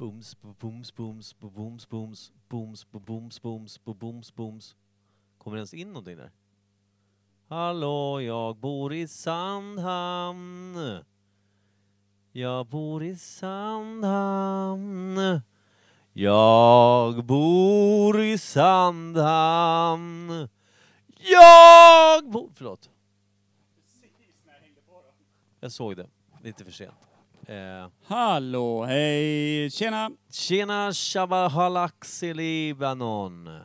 Booms, booms, booms, booms, booms, booms, booms, booms, booms, booms. Kommer det ens in någonting där? Hallå, jag bor i Sandhamn. Jag bor i Sandhamn. Jag bor i Sandhamn. Jag bor... Förlåt. Jag såg det. Lite för sent. Eh, Hallå, hej, tjena! tjena Shabahalax i Libanon.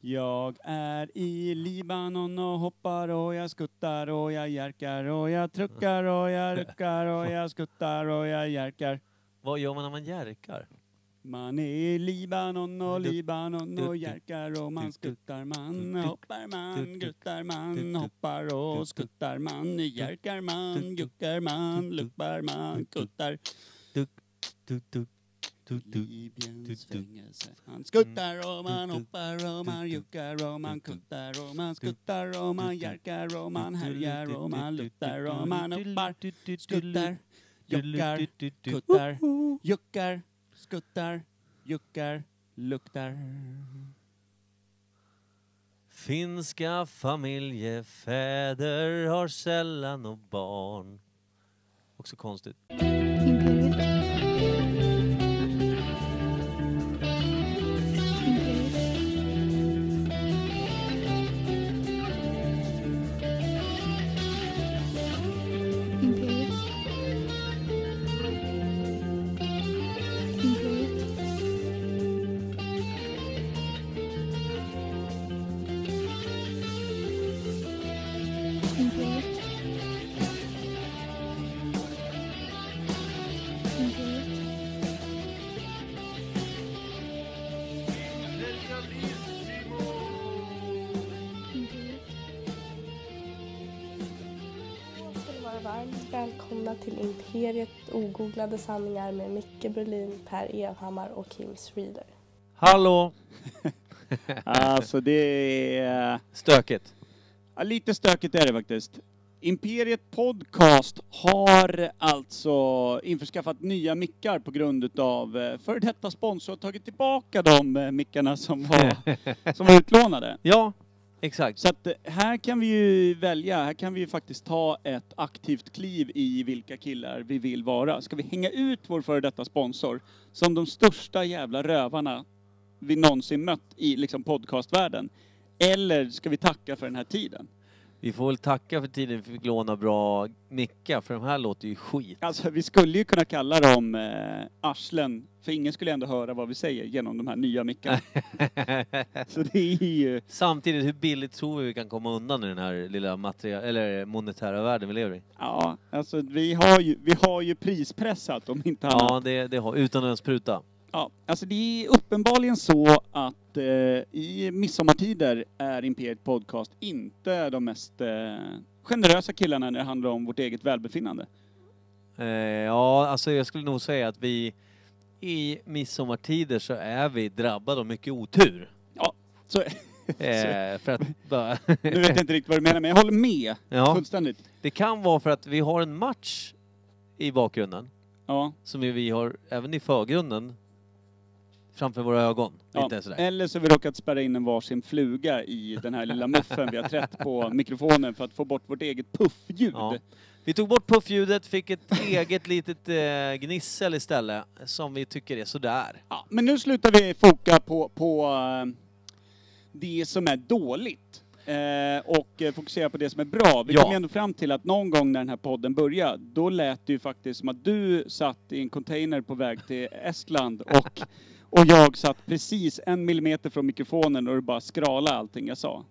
Jag är i Libanon och hoppar och jag skuttar och jag järkar och jag truckar och jag ruckar och jag skuttar och jag järkar. Vad gör man när man järkar? Man är i Libanon och Libanon och jerkar och man skuttar man hoppar man gruttar man hoppar och skuttar man jerkar man juckar man luppar man kuttar Libyens fängelse Han skuttar och man hoppar och man juckar och man kuttar och man skuttar och man jerkar och man härjar och man luttar och man hoppar skuttar juckar kuttar juckar skuttar, juckar, luktar. Finska familjefäder har sällan och barn. Också konstigt. Välkomna till Imperiet ogooglade sanningar med Micke Berlin, Per Evhammar och Kim Reader. Hallå! Alltså det är... Stökigt. Ja, lite stökigt är det faktiskt. Imperiet Podcast har alltså införskaffat nya mickar på grund utav eh, för detta sponsor har tagit tillbaka de eh, mickarna som var, som var utlånade. Ja, exakt. Så att eh, här kan vi ju välja, här kan vi ju faktiskt ta ett aktivt kliv i vilka killar vi vill vara. Ska vi hänga ut vår före detta sponsor som de största jävla rövarna vi någonsin mött i liksom podcastvärlden? Eller ska vi tacka för den här tiden? Vi får väl tacka för tiden vi fick låna bra mickar, för de här låter ju skit. Alltså vi skulle ju kunna kalla dem eh, arslen, för ingen skulle ändå höra vad vi säger genom de här nya mickarna. Så det är ju... Samtidigt, hur billigt tror vi vi kan komma undan i den här lilla material eller monetära världen vi lever i? Ja, alltså vi har ju, vi har ju prispressat om inte annat. Ja, det, det har, utan att ens pruta. Ja, alltså det är uppenbarligen så att eh, i midsommartider är Imperiet Podcast inte de mest eh, generösa killarna när det handlar om vårt eget välbefinnande. Eh, ja, alltså jag skulle nog säga att vi i midsommartider så är vi drabbade av mycket otur. Så, Eh, för att bara... nu vet jag inte riktigt vad du menar, men jag håller med ja, fullständigt. det kan vara för att vi har en match i bakgrunden Ja, som vi har även i förgrunden framför våra ögon. ja. Lite sådär. Eller så har vi råkat spärra in en varsin fluga i den här lilla muffen vi har trätt på mikrofonen för att få bort vårt eget puffljud. Ja. Vi tog bort puffljudet, fick ett eget litet eh, gnissel istället som vi tycker är sådär. Ja, men nu slutar vi foka på, på eh, det som är dåligt. Eh, och eh, fokusera på det som är bra. Vi Ja. kom ju ändå fram till att någon gång när den här podden började, då lät det ju faktiskt som att du satt i en container på väg till Estland och, och jag satt precis en millimeter från mikrofonen och det bara skrala allting jag sa.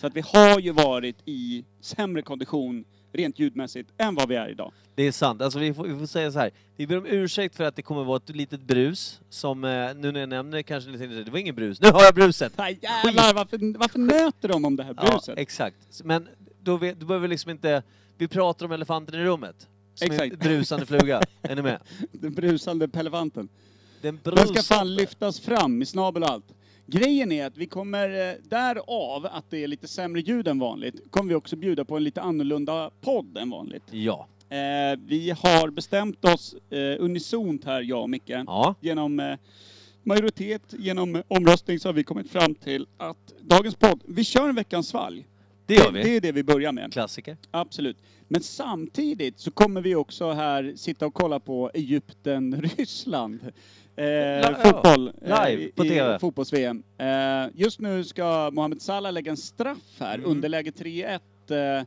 Så att vi har ju varit i sämre kondition rent ljudmässigt än vad vi är idag. Det är sant. Alltså vi får, vi får säga så här. Vi ber om ursäkt för att det kommer vara ett litet brus som, eh, nu när jag nämner det kanske ni tänker det var ingen brus. Nu har jag bruset! Nej, jävlar, varför, varför nöter de om det här bruset? Ja, exakt. Men då, vet, då behöver vi liksom inte... Vi pratar om elefanten i rummet. Som Exakt. brusande fluga. är ni med? Den brusande pelefanten. Den Den ska fan lyftas fram i snabel och allt. Grejen är att vi kommer, eh, därav att det är lite sämre ljud än vanligt, kommer vi också bjuda på en lite annorlunda podd än vanligt. Ja. Eh, vi har bestämt oss eh, unisont här, jag och Micke. Ja, Genom eh, majoritet, genom omröstning så har vi kommit fram till att dagens podd, vi kör en veckans svalg. det gör Det vi. är det vi börjar med. Klassiker. Absolut. Men samtidigt så kommer vi också här sitta och kolla på Egypten-Ryssland. Eh, fotboll. eh, Live i- på i TV. Fotbolls-VM. Eh, just nu ska Mohamed Salah lägga en straff här, Mm. underläge 3-1. Eh,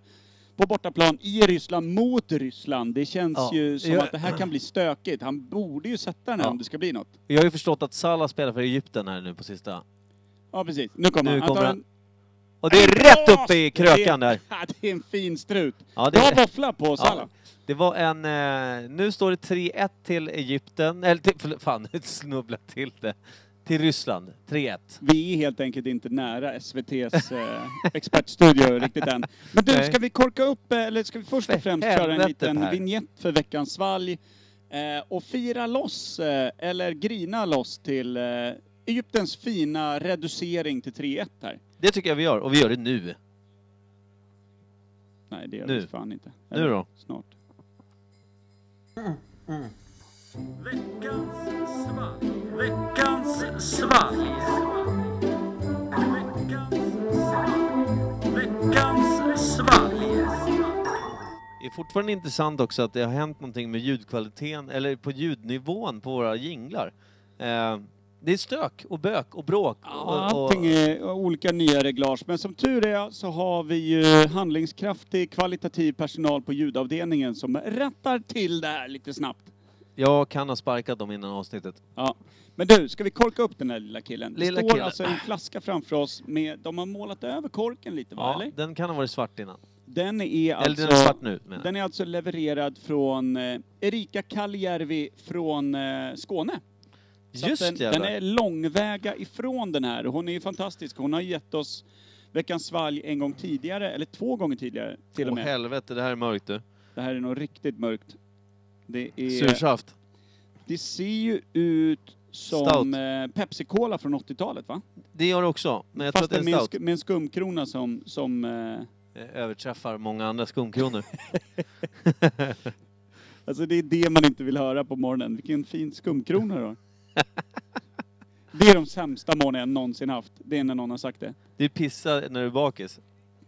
på bortaplan i Ryssland mot Ryssland. Det känns Ja. ju som Jag- att det här kan bli stökigt. Han borde ju sätta den här Ja. om det ska bli något. Jag har ju förstått att Salah spelar för Egypten här nu på sista. Ja, precis. Nu kommer Nu han. kommer tar en- Och det är rätt uppe i krökan det, där. Ja, det är en fin strut. Ja, det, Bra våffla på Salah. det var en... Eh, nu står det 3-1 till Egypten. Eller till, förlåt, fan, nu snubblade jag till det. Till Ryssland. 3-1. Vi är helt enkelt inte nära SVT's eh, expertstudio riktigt än. Men du, ska vi korka upp, eh, eller ska vi först och främst köra en liten Per. vignett för veckans svalg eh, och fira loss, eh, eller grina loss till eh, Egyptens fina reducering till 3-1 här. Det tycker jag vi gör, och vi gör det nu. Nej, det gör Nu. vi fan inte. Nu då? Snart. Det är fortfarande intressant också att det har hänt någonting med ljudkvaliteten, eller på ljudnivån på våra jinglar. Eh, det är stök och bök och bråk. Ja, och, och, allting är olika nya reglage, men som tur är så har vi ju handlingskraftig, kvalitativ personal på ljudavdelningen som rättar till det här lite snabbt. Jag kan ha sparkat dem innan avsnittet. Ja. Men du, ska vi korka upp den här lilla killen? Lilla det står killen. alltså en flaska framför oss med, de har målat över korken lite va, Ja, eller? den kan ha varit svart innan. Den är Eller alltså, den är svart nu, menar jag. den är alltså levererad från eh, Erika Kaljärvi från eh, Skåne. Så Just den, jävlar. den är långväga ifrån den här och hon är ju fantastisk. Hon har gett oss Veckans svalg en gång tidigare, eller två gånger tidigare till och Åh med. helvete, det här är mörkt du. Det här är nog riktigt mörkt. Det, är, Sursaft. det ser ju ut som Stout. eh, Pepsi-Cola från 80-talet va? Det gör det också, men jag tror Fast att det är med, en en stout. sk- med en skumkrona som... som eh, Överträffar många andra skumkronor. alltså det är det man inte vill höra på morgonen. Vilken fin skumkrona då. Det är de sämsta morgonen jag någonsin haft. Det är när någon har sagt det. Du pissar när du är bakis.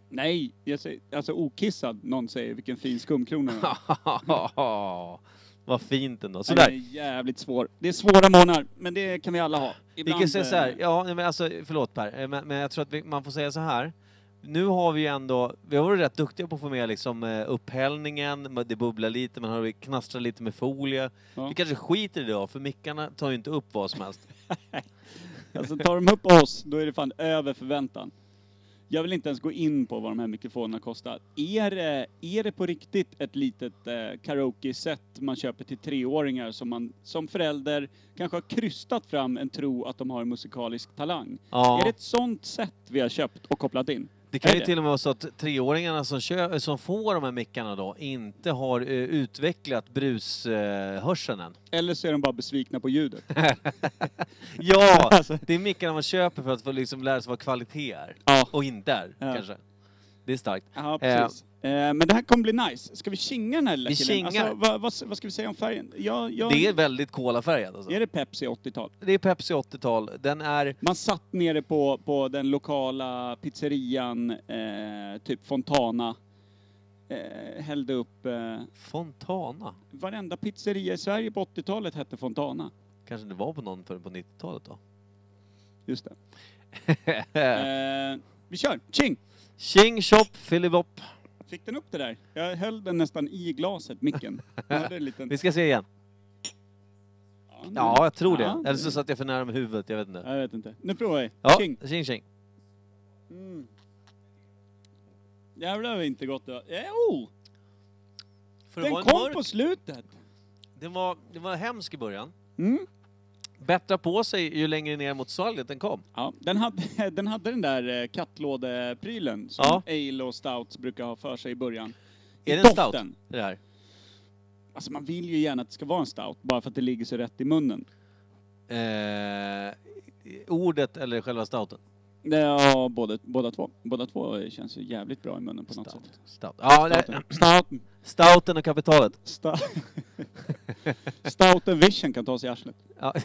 Nej, jag säger, alltså okissad. Någon säger vilken fin skumkrona. då. Vad fint ändå. Den Sådär. är jävligt svår. Det är svåra månader, men det kan vi alla ha. Vi kan säga så här, eh, ja men alltså förlåt Per, eh, men, men jag tror att vi, man får säga så här. Nu har vi ju ändå, vi har varit rätt duktiga på att få med liksom eh, upphällningen, det bubblar lite, man har knastrat lite med folie. Ja. Vi kanske skiter i det då, för mickarna tar ju inte upp vad som helst. Alltså tar de upp oss, då är det fan över förväntan. Jag vill inte ens gå in på vad de här mikrofonerna kostar. Är det, är det på riktigt ett litet eh, karaoke-set man köper till treåringar som man som förälder kanske har krystat fram en tro att de har en musikalisk talang? Ja. Är det ett sånt sätt vi har köpt och kopplat in? Det kan ju det? till och med vara så att treåringarna som, kö- som får de här mickarna då inte har eh, utvecklat brushörseln än. Eller så är de bara besvikna på ljudet. Ja! Alltså. Det är mickarna man köper för att få liksom lära sig vad kvalitet är. Ja. Och inte är, Ja. kanske. Det är starkt. Ja, precis. Eh, men det här kommer bli nice. Ska vi kinga den här lilla Vi killen? kingar. Alltså, vad, vad, vad ska vi säga om färgen? Jag, jag, Det är väldigt kolafärgat alltså. är det Pepsi 80-tal? Det är Pepsi 80-tal. Den är... Man satt nere på, på den lokala pizzerian, eh, typ Fontana, eh, hällde upp... Eh, Fontana. varenda pizzeria i Sverige på 80-talet hette Fontana. Kanske det var på någon förrän på 90-talet då. Just det. Eh, vi kör! Tjing! Tjing tjopp filibop. Fick den upp det där? Jag höll den nästan i glaset, micken. Liten... Vi ska se igen. Ja, nu- Ja, jag tror det. Ja, Eller så satt jag för nära med huvudet, jag vet inte. Jag vet inte. Nu provar vi. Ja, Tjing! tjing tjing. Mm. Jävlar vad inte gott det var. Eh, oh! För Den kom mörk... på slutet! Den var, den var hemsk i början. Mm. Bättra på sig ju längre ner mot svalget den kom. Ja, den hade, den hade den där eh, kattlådeprylen som Ja. ale och stouts brukar ha för sig i början. I Är det en stout? Det här. Alltså man vill ju gärna att det ska vara en stout, bara för att det ligger så rätt i munnen. Eh, ordet eller själva stouten? Ja, båda, båda två. Båda två känns ju jävligt bra i munnen på något Stout. sätt. Stout. Ja, det, Stouten. Stouten. stouten och kapitalet. Sta- Stouten Vision kan ta sig i arslet. Ja.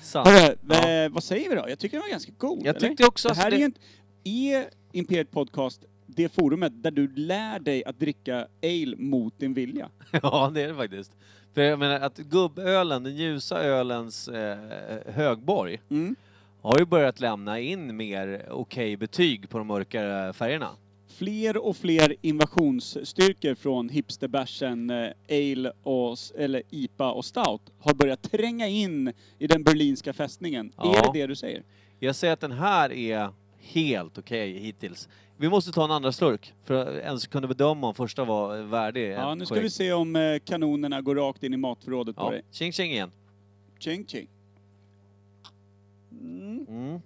Sant. Hörru, Ja. eh, vad säger vi då? Jag tycker den var ganska god. Jag eller? tyckte också det här det- är ju inte... Är Imperiet Podcast det forumet där du lär dig att dricka ale mot din vilja? Ja, det är det faktiskt. För jag menar att gubbölen, den ljusa ölens eh, högborg, Mm. Har ju börjat lämna in mer okej betyg på de mörkare färgerna. Fler och fler invasionsstyrkor från hipsterbärsen eh, ale och, eller IPA och stout har börjat tränga in i den berlinska fästningen. Ja. Är det det du säger? Jag säger att den här är helt okej hittills. Vi måste ta en andra slurk för att ens kunna bedöma om första var värdig. Ja, nu ska korrekt. vi se om eh, kanonerna går rakt in i matförrådet på Ja, dig. tjing tjing igen. Ching ching. Mm. Mm.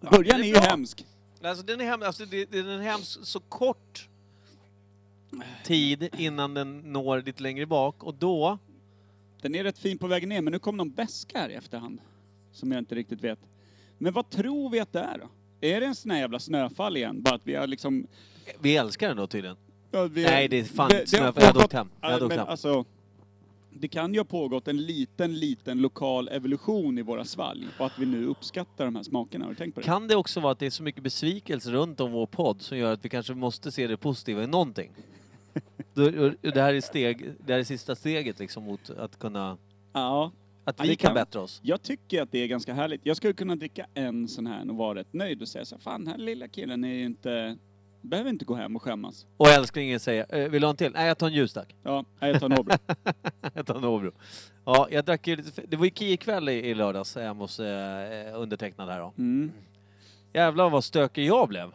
Ja, Början det är är ju hemsk. Alltså den är hemsk, alltså, det, den är hemsk så kort tid innan den når lite längre bak och då Den är rätt fin på vägen ner, men nu kom någon beska här i efterhand. Som jag inte riktigt vet. Men vad tror vi att det är då? Är det en sån här jävla snöfall igen? Bara att vi har liksom... Vi älskar den då tydligen. Ja, vi Nej, det är fan det- snöfall. Jag hade åkt hem. Jag hade åkt men hem. alltså, det kan ju ha pågått en liten, liten lokal evolution i våra svalg och att vi nu uppskattar de här smakerna. Har du tänkt på det? Kan det också vara att det är så mycket besvikelse runt om vår podd som gör att vi kanske måste se det positiva i någonting? Det här är, steg, det här är sista steget liksom mot att kunna... Ja. Att vi kan- bättra oss. Jag tycker att det är ganska härligt. Jag skulle kunna dricka en sån här och vara rätt nöjd och säga så här, fan den här lilla killen är ju inte... Behöver inte gå hem och skämmas. Och älsklingen säger, "Eh, vill du ha en till? Nej, jag tar en ljus tack. Ja, nej, jag tar en Åbro. jag tar en Åbro. Ja, jag drack ju lite... Det var ju KIE-kväll i, i lördags hemma hos eh, undertecknad här då. Mm. Jävlar vad stökig jag blev.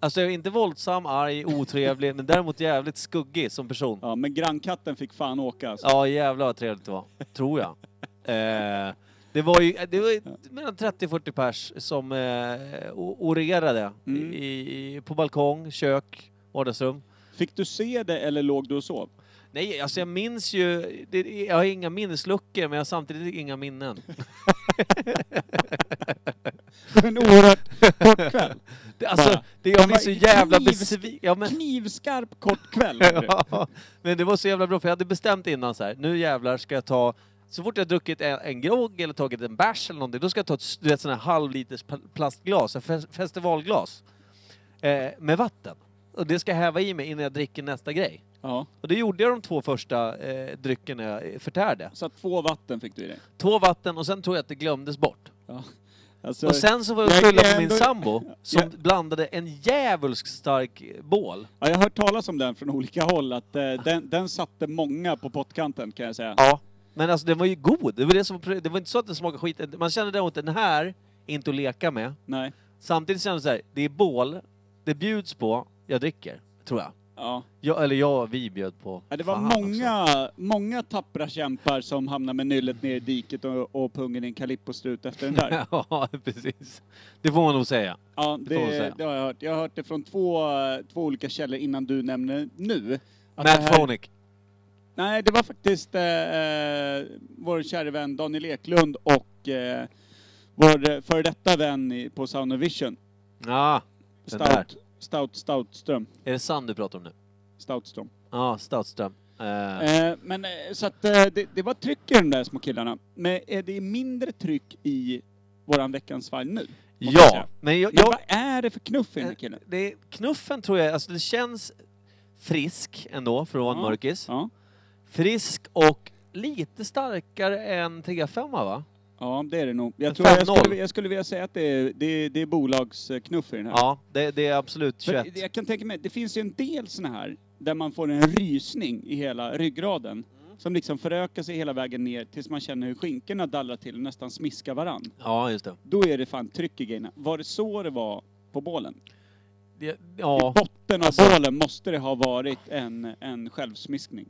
Alltså jag är inte våldsam, arg, otrevlig, men däremot jävligt skuggig som person. Ja, men grannkatten fick fan åka alltså. Ja, jävlar vad trevligt det var. Tror jag. Eh, det var ju det var ju mellan 30-40 pers som eh, o- orerade Mm. i, i, på balkong, kök, vardagsrum. Fick du se det eller låg du och sov? Nej, alltså jag minns ju... Det, jag har inga minnesluckor, men jag har samtidigt inga minnen. En oerhört kort kväll. Det, alltså, Bara. det, jag blir var så jävla kniv- besviken. Ja, men, Knivskarp kort kväll. Ja, men det var så jävla bra för jag hade bestämt innan så här. nu jävlar ska jag ta, så fort jag druckit en, en grogg eller tagit en bärs eller någonting, då ska jag ta ett du vet, sån här halvliters pl- plastglas, ett fes- festivalglas, eh, med vatten. Och det ska jag häva i mig innan jag dricker nästa grej. Ja, Och det gjorde jag de två första eh, dryckerna jag förtärde. så två vatten fick du i dig. Två vatten och sen tror jag att det glömdes bort. Alltså, Och sen så var jag skylla på min sambo som Jag- blandade en djävulsk stark bål. ja, jag har hört talas om den från olika håll, att eh, den, den satte många på pottkanten kan jag säga. Ja, men alltså den var ju god. Det var, det som, det var inte så att den smakade skit. Man kände däremot den här är inte att leka med. Nej. Samtidigt kände jag så här, det är bål, det bjuds på, jag dricker, tror jag. Ja. jag eller jag, vi bjöd på. Ja, det var Fan också. många, många tappra kämpar som hamnade med nyllet ner i diket och, och pungen i en kalippostrut efter den där. ja, precis. Det får man nog säga. Ja, Det det, säga. det har jag hört. Jag har hört det från två, två olika källor innan du nämner nu. Att Matt här- Phonic. Nej, det var faktiskt eh, eh, vår kära vän Daniel Eklund och eh, vår eh, före detta vän i, på Sound Vision, Ja, den där. Stout, Stout Stoutström. Är det Sand du pratar om nu? Stoutström. Ja, Stoutström. Eh, Eh, men eh, så att eh, det, det var tryck i de där små killarna. Men är det mindre tryck i våran veckans fall nu? måste jag ja, säga. men jag, Men jag, vad är det för knuff i den här killen? det, knuffen tror jag, alltså det känns frisk ändå för att vara en mörkis. Ja, Frisk och lite starkare än 3-5 va? ja det är det nog. Jag, tror jag, 5-0. skulle, jag skulle vilja säga att det är, det är, det är bolagsknuff i den här. Ja, det, det är absolut För 21. jag kan tänka mig, det finns ju en del såna här där man får en rysning i hela ryggraden. Mm. Som liksom förökar sig hela vägen ner tills man känner hur skinkorna dallrar till och nästan smiskar varann. Ja, just det. Då är det fan tryck i grejerna. Var det så det var på bålen? det I ja, botten av alltså- bålen måste det ha varit en, en självsmiskning.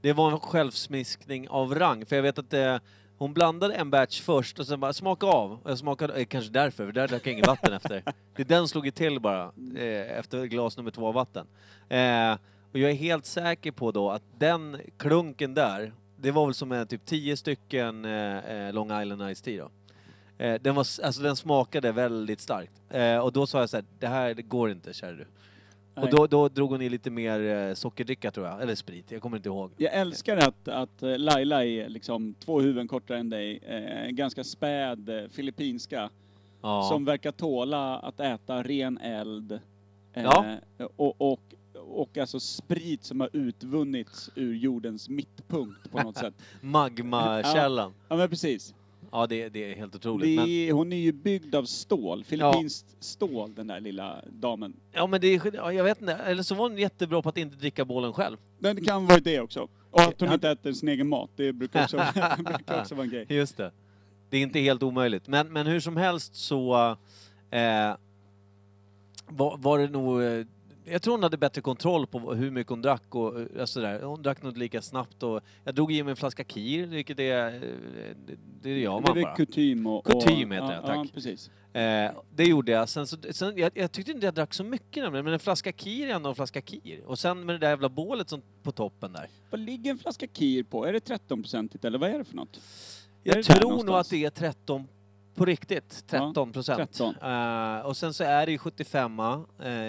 Det var en självsmiskning av rang. För jag vet att eh, hon blandade en batch först och sen bara smaka av. Och jag smakade, eh, kanske därför, för där drack jag inget vatten efter. Det, den slog ju till bara eh, efter glas nummer två vatten. Eh, och jag är helt säker på då att den klunken där, det var väl som en typ 10 stycken eh, eh, Long Island Ice Tea då. Eh, den, var, alltså, den smakade väldigt starkt. Eh, och då sa jag så här, det här det går inte kära du. Och Nej. då, då drog hon i lite mer eh, sockerdricka tror jag, eller sprit, jag kommer inte ihåg. Jag älskar att, att eh, Laila är liksom två huvuden kortare än dig, eh, ganska späd, filippinska, Ja. som verkar tåla att äta ren eld. Ja. och, och, och alltså sprit som har utvunnits ur jordens mittpunkt på något sätt. Magmakällan. Ja men precis. Ja, det, det är helt Det otroligt. Men, är, hon är ju byggd av stål, filippinskt stål den där lilla damen. ja, men det är, ja, jag vet inte, eller så var hon jättebra på att inte dricka bålen själv. Den kan vara det också. Och att hon inte äter sin egen mat, det brukar också, brukar också vara en grej. Just det. Det är inte helt omöjligt. Men, men hur som helst så eh, var, var det nog... Jag tror hon hade bättre kontroll på hur mycket hon drack och eh, sådär. Hon drack nog inte lika snabbt och jag drog i mig en flaska kir, vilket är... Det, det gör det är man bara. kutym och... Kutym och, heter ja, det, tack. Ja, precis. Eh, det gjorde jag. Sen, så, sen, jag, jag tyckte inte jag drack så mycket nämligen, men en flaska kir är ändå en flaska kir. Och sen med det där jävla bålet som, på toppen där. Vad ligger en flaska kir på? Är det 13-procentigt eller vad är det för något? Är Jag det tror nog att det är 13 på riktigt. 13 procent. 13. Eh, och sen så är det ju 75 uh,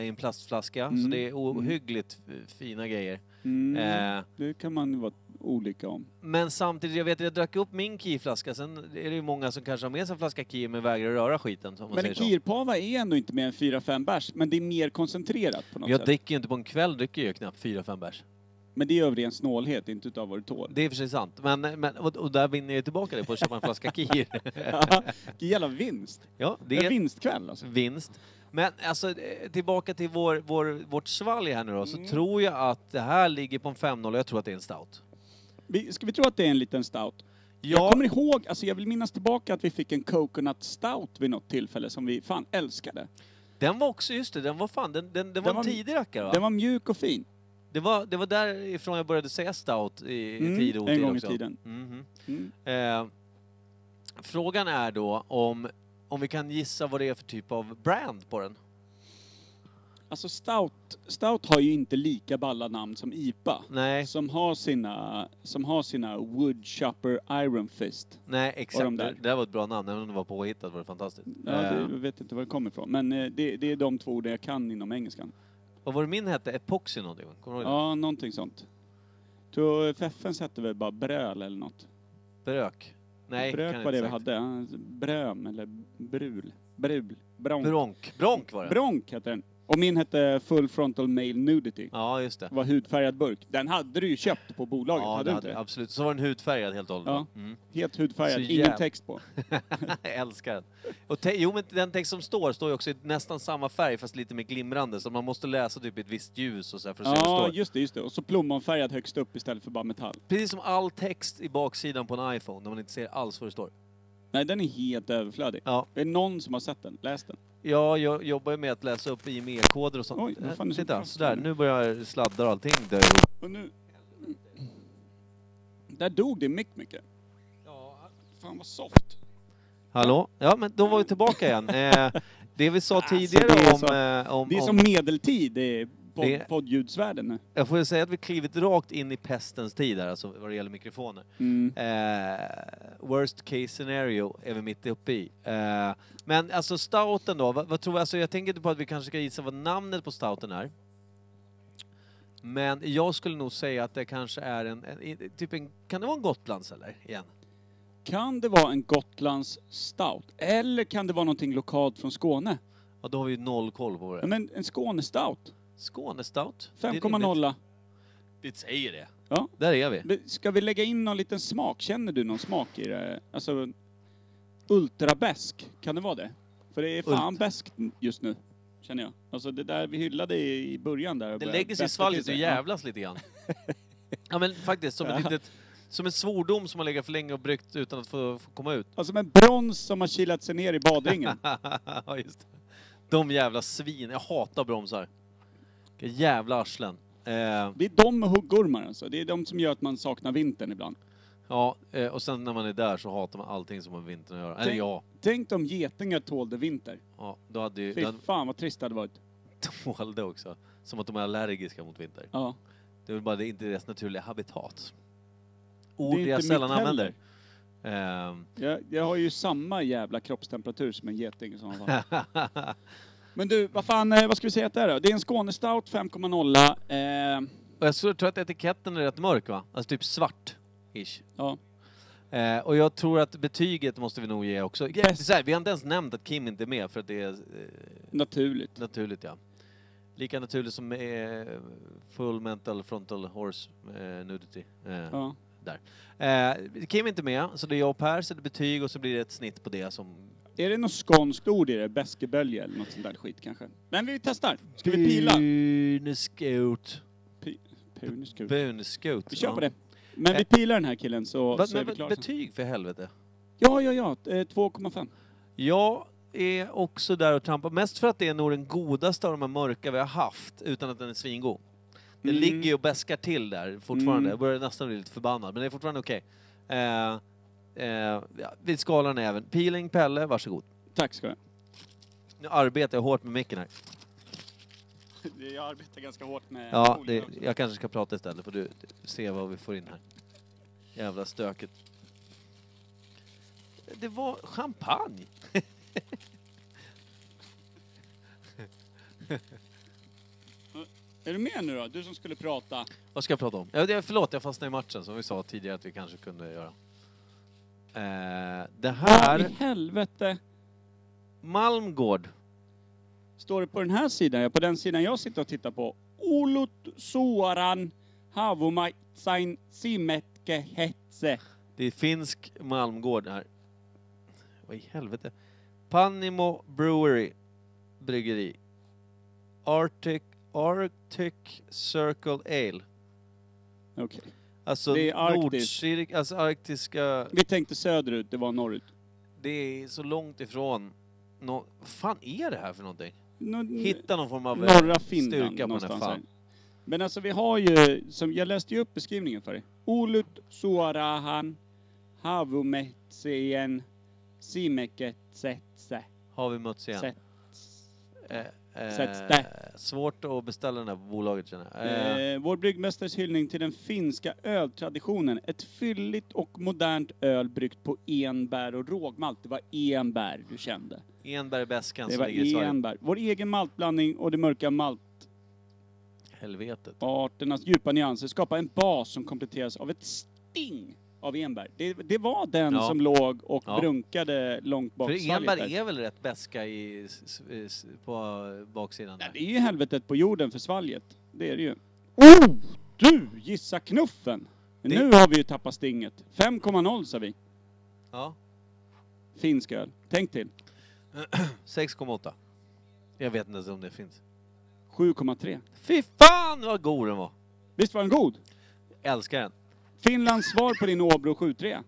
i en plastflaska, så Mm. det är ohyggligt f- fina grejer. Mm, Eh, det kan man ju vara olika om. men samtidigt, jag vet att jag drack upp min kirflaska, sen är det ju många som kanske har med sig en flaska kir men vägrar röra skiten, Men en så. kirpava är ändå inte mer än 4-5 bärs, men det är mer koncentrerat på något Jag sätt. dricker ju inte på en kväll, dricker jag knappt 4-5 bärs. Men det är av ren snålhet, inte utav vad du tål. Det är i och för sig sant. Men, men, och, och där vinner jag tillbaka det på att köpa en flaska kir. Vilken jävla vinst! ja, Det är en vinstkväll alltså. vinst. Men alltså eh, tillbaka till vår, vår, vårt svalg här nu då, så Mm. tror jag att det här ligger på en 5-0 och jag tror att det är en stout. Vi, ska vi tro att det är en liten stout? Ja, Jag kommer ihåg, alltså jag vill minnas tillbaka att vi fick en coconut stout vid något tillfälle som vi fan älskade. den var också, just det, den var fan, den, den, den var Den en var- tidig rackare va? Den var mjuk och fin. Det, var, det var därifrån jag började säga stout i, i Mm, tid och en otid gång i också. tiden. Mhm. Mm. Eh, frågan är då om, om vi kan gissa vad det är för typ av brand på den. Alltså stout, stout har ju inte lika balla namn som IPA. Nej, Som har sina, som har sina Woodchopper Iron Fist. nej exakt. de där. Det, där var ett bra namn, även om det var påhittat var det fantastiskt. Ja, Eh, det, jag vet inte var det kommer ifrån. Men eh, det, det är de två orden jag kan inom engelskan. Vad var det min hette? Epoxy någonting? Kommer du ihåg det? Ja, någonting sånt. Tror Feffens hette väl bara Bröl eller något? Brök? Nej, Brök var det inte vi hade. Bröm eller Brul. Brul. Bronk. Bronk. Bronk var det. Bronk hette den. Och min hette Full Frontal Male Nudity. Ja, just det. Det var hudfärgad burk. Den hade du ju köpt på bolaget, Ja, hade det du hade, inte det? absolut. Så var den hudfärgad helt och hållet. Ja. Mm. Helt hudfärgad, Så ingen jäv- text på. jag älskar den. Och te- jo, men den text som står, står ju också i nästan samma färg fast lite mer glimrande. Så man måste läsa typ i ett visst ljus och så här för att se vad det Ja, står. just det, just det. Och så plommonfärgad högst upp istället för bara metall. Precis som all text i baksidan på en iPhone, när man inte ser alls vad det står. Nej, den är helt överflödig. Ja. Det är någon som har sett den, läst den. Ja, jag jobbar ju med att läsa upp IME-koder och sånt. Oj, vad fan är det som Titta, sådär. nu? Nu börjar sladdar och allting dö ihop. Och nu... Där dog det mick mycket. Fan vad soft. Hallå? Ja, men då var vi tillbaka igen. Eh, det vi sa Alltså, tidigare det är om... så- eh, om, Det är om som medeltid i pod, Det- poddljudsvärlden jag får säga att vi klivit rakt in i pestens tid här, alltså vad det gäller mikrofoner. Mm. Eh, worst case scenario är vi mitt uppe i. Eh, men alltså stouten då, vad, vad tror vi? Alltså jag tänker inte på att vi kanske ska gissa vad namnet på stouten är. Men jag skulle nog säga att det kanske är en, en, en typ en, kan det vara en Gotlands eller? Igen? Kan det vara en Gotlands stout? Eller kan det vara någonting lokalt från Skåne? Ja, då har vi ju noll koll på det men en Skåne stout. Skåne stout? Det är rimligt. 5,0. Vi säger det. Ja. Där är vi. Ska vi lägga in någon liten smak? Känner du någon smak i det? Alltså, ultrabäsk, kan det vara det? För det är fan bäskt just nu, känner jag. Alltså det där vi hyllade i början där. Det lägger sig i svalget och jävlas lite grann. Ja men faktiskt, som, ett Ja. litet, som en svordom som har legat för länge och bryggt utan att få, få komma ut. Ja. Som en brons som har kilat sig ner i badringen. ja, just det. De jävla svin. Jag hatar bromsar. Vilka jävla arslen. Eh, Det är de med huggormar alltså. Det är de som gör att man saknar vintern ibland. ja, eh, och sen när man är där så hatar man allting som har med vintern att göra. Eller Tänk- ja, Tänk om getingar tålde vinter. ja då hade ju... Fy hade, fan vad trist det hade varit. tålde också. Som att de är allergiska mot vinter. Ja. Det är väl bara det inte deras naturliga habitat. Ord inte jag mitt sällan heller. använder. Ehm, Jag, jag har ju samma jävla kroppstemperatur som en geting i sådana fall. Men du, vad fan, eh, vad ska vi säga att det är då? Det är en Skåne Stout 5,0. Eh, och jag tror att etiketten är rätt mörk va? Alltså typ svart. Ish. ja. Eh, och jag tror att betyget måste vi nog ge också. Så här, vi har inte ens nämnt att Kim inte är med för att det är eh, Naturligt. naturligt ja. Lika naturligt som eh, full mental frontal horse eh, nudity. Eh, Ja. där. Eh, Kim är inte med, så det är jag och Per sätter betyg och så blir det ett snitt på det som... Är det något skånskt ord i det? Bäskebölje eller något sånt där skit kanske? Men vi testar. Ska vi pila? Bunescout. Puneskud. Bunescout. Vi kör på det. Men vi Eh. pilar den här killen så, Va, så är men, vi klara. sen. betyg för helvete. Ja, ja, ja. Eh, 2,5. Jag är också där och trampar, mest för att det är nog den godaste av de här mörka vi har haft, utan att den är svingod. Den Mm. ligger ju och bäskar till där fortfarande. Mm. Jag börjar nästan bli lite förbannad, men det är fortfarande okej. Eh, eh, ja, vi skalar även. Peeling Pelle, varsågod. Tack ska du Nu arbetar jag hårt med micken här. Jag arbetar ganska hårt med Ja, det, också. jag kanske ska prata istället, för du se vad vi får in här. Jävla stöket. Det var champagne. Är du med nu då? Du som skulle prata. Vad ska jag prata om? Ja, det- förlåt, jag fastnade i matchen som vi sa tidigare att vi kanske kunde göra. Eh, det Vad här, i helvete Malmgård. står det på den här sidan? Ja, på den sidan jag sitter och tittar på. Olut suoran havumaitsain simetke hetse. Det är finsk Malmgård här. Vad i helvete? Panimo Brewery. Bryggeri. Arctic, Arctic Circle Ale. Okej. Alltså Det är Arktis. nordcirk, alltså arktiska, Vi tänkte söderut, det var norrut. det är så långt ifrån. Nå, vad fan är det här för någonting? Nå- Hitta någon form av eh, norra Finland styrka på den här någonstans här. Men alltså vi har ju, som jag läste ju upp beskrivningen för dig. Olut suorahan havumetseien simeket setse. Har vi mötts igen? Set. Eh, eh. Svårt att beställa den på bolaget känner jag. Eh, Eh, vår bryggmästares hyllning till den finska öltraditionen. Ett fylligt och modernt öl bryggt på enbär och rågmalt. Det var enbär du kände. Enberg Bäskan Det som var ligger i Sverige. enbär. Vår egen maltblandning och det mörka Helvetet. maltarternas djupa nyanser skapar en bas som kompletteras av ett sting av enbär. Det, det var den Ja. som låg och Ja. brunkade långt bak För svalget där. är väl rätt bäska i, s- s- s- på baksidan där. det är ju helvetet på jorden för svalget. Det är det ju. Oh! Du! Gissa knuffen! Det- Nu har vi ju tappat stinget. 5,0 sa vi. Ja, Finsk öl. Tänk till. 6,8. Jag vet inte ens om det finns. 7,3. Fy fan vad god den var! Visst var den god? Älskar den. Finlands svar på din Åbro 7,3.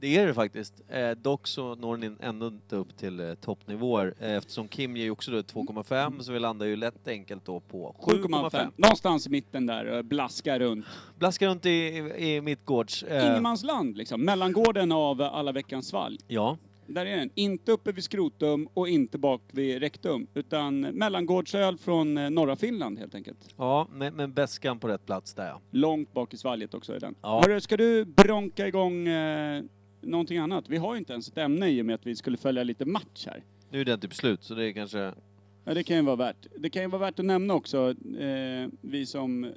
Det är det faktiskt. Eh, dock så når den ändå inte upp till eh, toppnivåer eh, eftersom Kim ger ju också då ett 2,5 så vi landar ju lätt enkelt då på 7,5. 7,5. Någonstans i mitten där och blaskar runt. Blaskar runt i, i, i mittgårds... Eh, Ingenmansland liksom. Mellangården av alla veckans svalg. ja, Där är den. Inte uppe vid skrotum och inte bak vid rektum. Utan mellangårdsöl från eh, norra Finland helt enkelt. ja men, men bäskan på rätt plats där ja. Långt bak i svalget också är den. Ja. Hörru, ska du bronka igång eh, någonting annat? Vi har ju inte ens ett ämne i och med att vi skulle följa lite match här. Nu är den typ slut så det är kanske... Ja, det kan ju vara värt. Det kan ju vara värt att nämna också, eh, vi som, eh,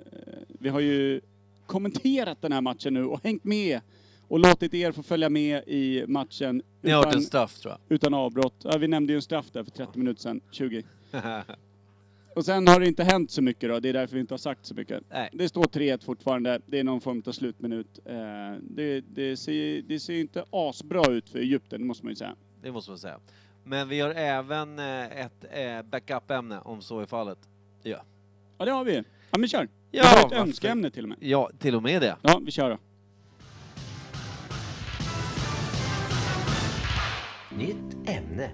vi har ju kommenterat den här matchen nu och hängt med och låtit er få följa med i matchen Ni har hört utan, en straff tror utan avbrott. Ja, vi nämnde ju en straff där för 30 minuter sedan, 20. jag. Och sen har det inte hänt så mycket då, det är därför vi inte har sagt så mycket. Nej. Det står 3-1 fortfarande, det är någon form av slutminut. Eh, det, det, ser, det ser inte asbra ut för Egypten, det måste man ju säga. Det måste man säga. Men vi har även eh, ett eh, backup-ämne om så är fallet. Ja. Ja, det har vi. Ja, men kör. Ja, vi har ett önskeämne till och med. Ja, till och med det. Ja, vi kör då. Nytt ämne.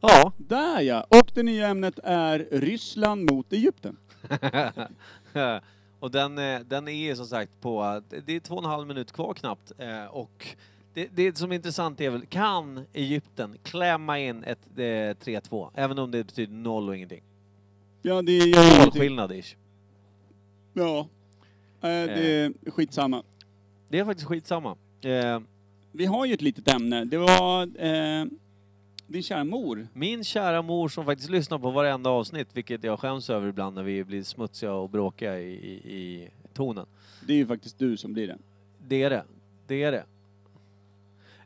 Ja. Där ja! Och det nya ämnet är Ryssland mot Egypten. och den, eh, den är som sagt på, eh, det är två och en halv minut kvar knappt. eh, Och det, det som är intressant är väl, kan Egypten klämma in ett eh, 3-2? Även om det betyder noll och ingenting. Ja, det gör ju ingenting. Målskillnad ish. Ja. Eh, det är skitsamma. Det är faktiskt skitsamma. Eh, Vi har ju ett litet ämne. Det var eh, din kära mor. min kära mor som faktiskt lyssnar på varenda avsnitt, vilket jag skäms över ibland när vi blir smutsiga och bråkiga i, i, i tonen. Det är ju faktiskt du som blir det. Det är det. Det är det.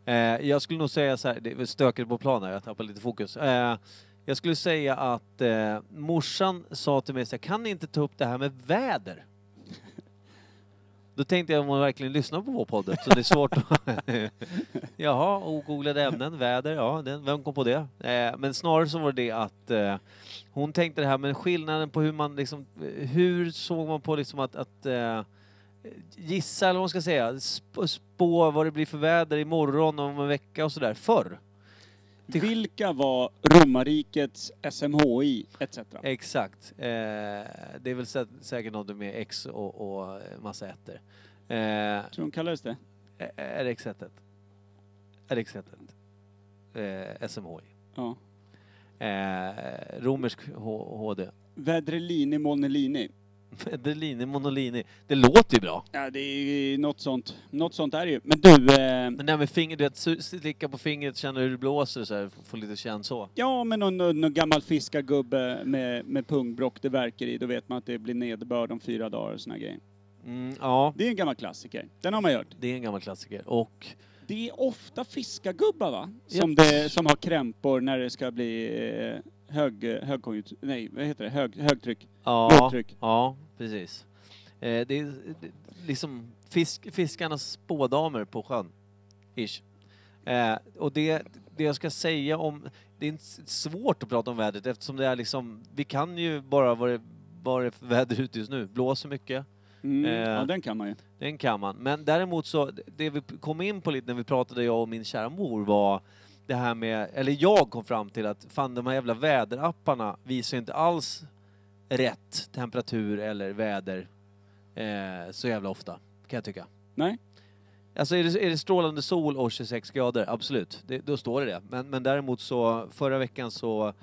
Eh, jag skulle nog säga så här, det är stökigt på planen, jag tappar lite fokus. Eh, jag skulle säga att eh, morsan sa till mig så här, kan ni inte ta upp det här med väder? Då tänkte jag om hon verkligen lyssnar på vår podd så det är svårt att... Jaha, ogooglade ämnen, väder, ja, den, vem kom på det? Eh, men snarare så var det det att eh, hon tänkte det här med skillnaden på hur man liksom, hur såg man på liksom att, att eh, gissa, eller vad man ska säga, spå vad det blir för väder imorgon om en vecka och sådär, förr. Till- Vilka var romarrikets SMHI etc? Exakt. Eh, det är väl sä- säkert något med X och, och massa ettor. Eh, Tror de kallades det? är det X1? Är det X1? Eh, SMHI. Ja. Eh, romersk H- HD. Vedrelini Monellini. Delini Monolini. Det låter ju bra. Ja, det är ju något sånt. Något sånt är det ju. Men du, eh, Men det här med fingret, du vet, slicka på fingret, känna hur det blåser så här, få- lite känn så. ja men någon, någon, någon gammal fiskargubbe med, med pungbrock det verkar i, då vet man att det blir nederbörd om fyra dagar och såna grejer. Mm, ja, Det är en gammal klassiker. Den har man hört. det är en gammal klassiker. Och Det är ofta fiskargubbar va? Som, det, som har krämpor när det ska bli eh, hög, högkonjunktur, nej vad heter det, hög, högtryck, ja, lågtryck. ja precis. Eh, det är liksom fisk, fiskarnas spådamer på sjön. Ish. Eh, och det, det jag ska säga om... Det är svårt att prata om vädret eftersom det är liksom... Vi kan ju bara vad det, vad det är för väder ute just nu. Blåser mycket. Mm, Eh. Ja den kan man ju. Den kan man. Men däremot så, det vi kom in på lite när vi pratade, jag och min kära mor, var det här med, eller jag kom fram till att fan de här jävla väderapparna visar inte alls rätt temperatur eller väder eh, så jävla ofta, kan jag tycka. Nej. Alltså är det, är det strålande sol och 26 grader, absolut, det, då står det det. Men, men däremot så, förra veckan så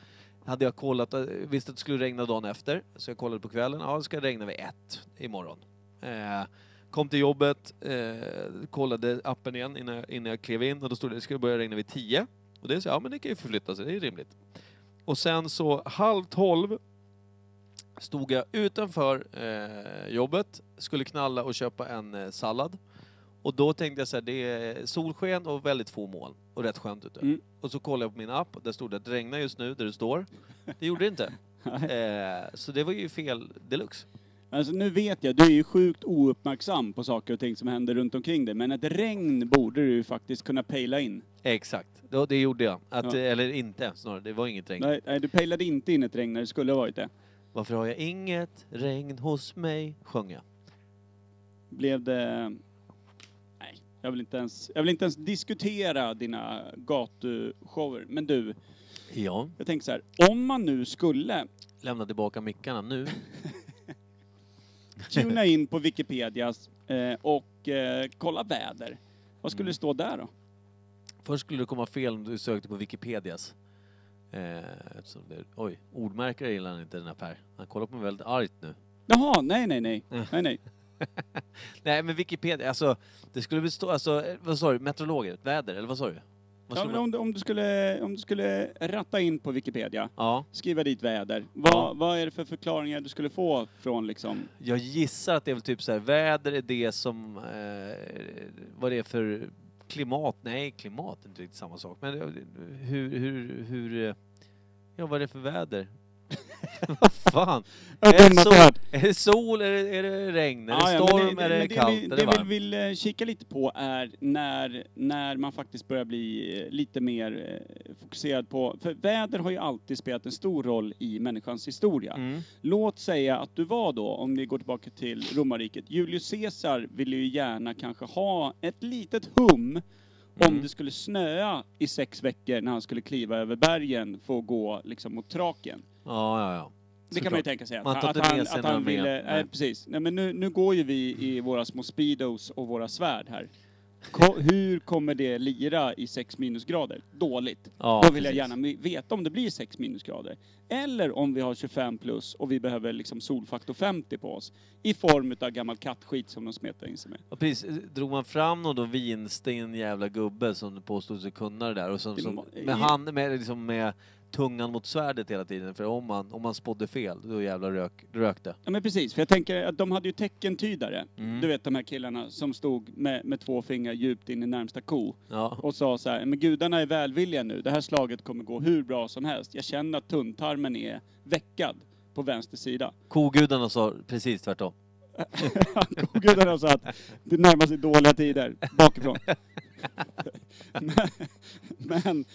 hade jag kollat, eh, visste att det skulle regna dagen efter, så jag kollade på kvällen, ja det ska regna vid ett imorgon. Eh, kom till jobbet, eh, kollade appen igen innan jag, innan jag klev in och då stod det det ska börja regna vid 10. Och det så, ja men det kan ju förflytta sig, det är rimligt. Och sen så halv tolv stod jag utanför eh, jobbet, skulle knalla och köpa en eh, sallad. Och då tänkte jag så här, det är solsken och väldigt få moln och rätt skönt ute. Mm. Och så kollade jag på min app där stod det att det regnar just nu där det står. Det gjorde det inte. Eh, så det var ju fel deluxe. Alltså nu vet jag, du är ju sjukt ouppmärksam på saker och ting som händer runt omkring dig, men ett regn borde du ju faktiskt kunna pejla in. Exakt, det, det gjorde jag. Att, Ja. Eller inte snarare, det var inget regn. Nej, nej, du pejlade inte in ett regn när det skulle ha varit det. Varför har jag inget regn hos mig? sjöng jag. Blev det... Nej, jag vill inte ens, jag vill inte ens diskutera dina gatushower. Men du, Ja. jag tänker så här, om man nu skulle Lämna tillbaka mickarna nu. tuna in på Wikipedia eh, och eh, kolla väder, vad skulle Mm. det stå där då? Först skulle det komma fel om du sökte på Wikipedias. Eh, eftersom det, oj, ordmärkare gillar han inte den här Per. Han kollar på mig väldigt argt nu. Jaha, nej, nej, nej, Mm. nej, nej. Nej men Wikipedia, alltså det skulle väl stå, alltså eh, vad sa du, meteorologer, väder eller vad sa du? Ja, men om, du, om, du skulle, om du skulle ratta in på Wikipedia, ja, skriva dit väder, vad, Ja. vad är det för förklaringar du skulle få från liksom... jag gissar att det är väl typ så här, väder är det som, eh, vad det är för klimat, nej klimat är inte riktigt samma sak, men eh, hur, hur, hur, eh, ja vad är det för väder? vad fan? Är det, sol, är det sol, är det, är det regn, är det Ja, ja, men storm, är det men kallt, vi, är det det vi varmt? vill eh, kika lite på är när, när man faktiskt börjar bli eh, lite mer eh, fokuserad på... För väder har ju alltid spelat en stor roll i människans historia. Mm. Låt säga att du var då, om vi går tillbaka till romarriket, Julius Caesar ville ju gärna kanske ha ett litet hum om Mm. det skulle snöa i sex veckor när han skulle kliva över bergen för att gå liksom mot Trakien. Ja, ja, ja. Det kan man ju tänka sig. Att, Man tar att, inte han, med sig att han några med. ville... Nej, Nej. precis. Nej, men nu, nu går ju vi i våra små speedos och våra svärd här. Ko- hur kommer det lira i 6 minusgrader? Dåligt. Ja, Då vill jag precis. gärna mi- veta om det blir 6 minusgrader. Eller om vi har 25 plus och vi behöver liksom solfaktor 50 på oss. I form av gammal kattskit som de smetar in sig med. Och precis, drog man fram någon då vinsten jävla gubbe som påstod sig kunna det där och som, Det som må- med, hand, med, liksom med tungan mot svärdet hela tiden för om man, om man spådde fel då jävla rök, rök det. Ja men precis, för jag tänker att de hade ju teckentydare. Mm. Du vet de här killarna som stod med, med två fingrar djupt in i närmsta ko. Ja. och sa så här, men gudarna är välvilliga nu, det här slaget kommer gå hur bra som helst. Jag känner att tunntarmen är veckad på vänster sida. Kogudarna sa precis tvärtom. gudarna sa att det närmar sig dåliga tider bakifrån. men, men,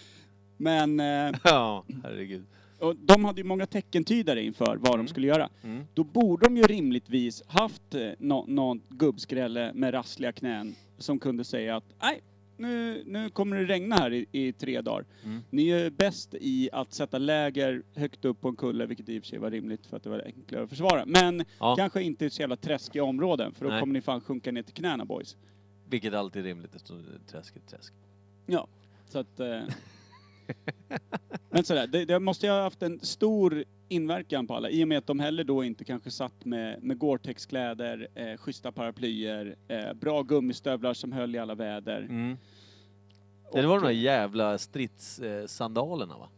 eh, Ja, herregud. och de hade ju många teckentydare inför vad Mm. de skulle göra. Mm. Då borde de ju rimligtvis haft eh, nå- någon gubbskrälle med rassliga knän som kunde säga att nej, nu, nu kommer det regna här i, i tre dagar. Mm. Ni är bäst i att sätta läger högt upp på en kulle, vilket i och för sig var rimligt för att det var enklare att försvara. Men Ja, kanske inte i så jävla träskiga områden, för då Nej. kommer ni fan sjunka ner till knäna boys. vilket alltid är rimligt eftersom det är träsk är träsk. Ja, så att... Eh... Men sådär, det, det måste ju ha haft en stor inverkan på alla, i och med att de heller då inte kanske satt med, med Gore-Tex-kläder, eh, schyssta paraplyer, eh, bra gummistövlar som höll i alla väder. Mm. Det var de där jävla stridssandalerna va?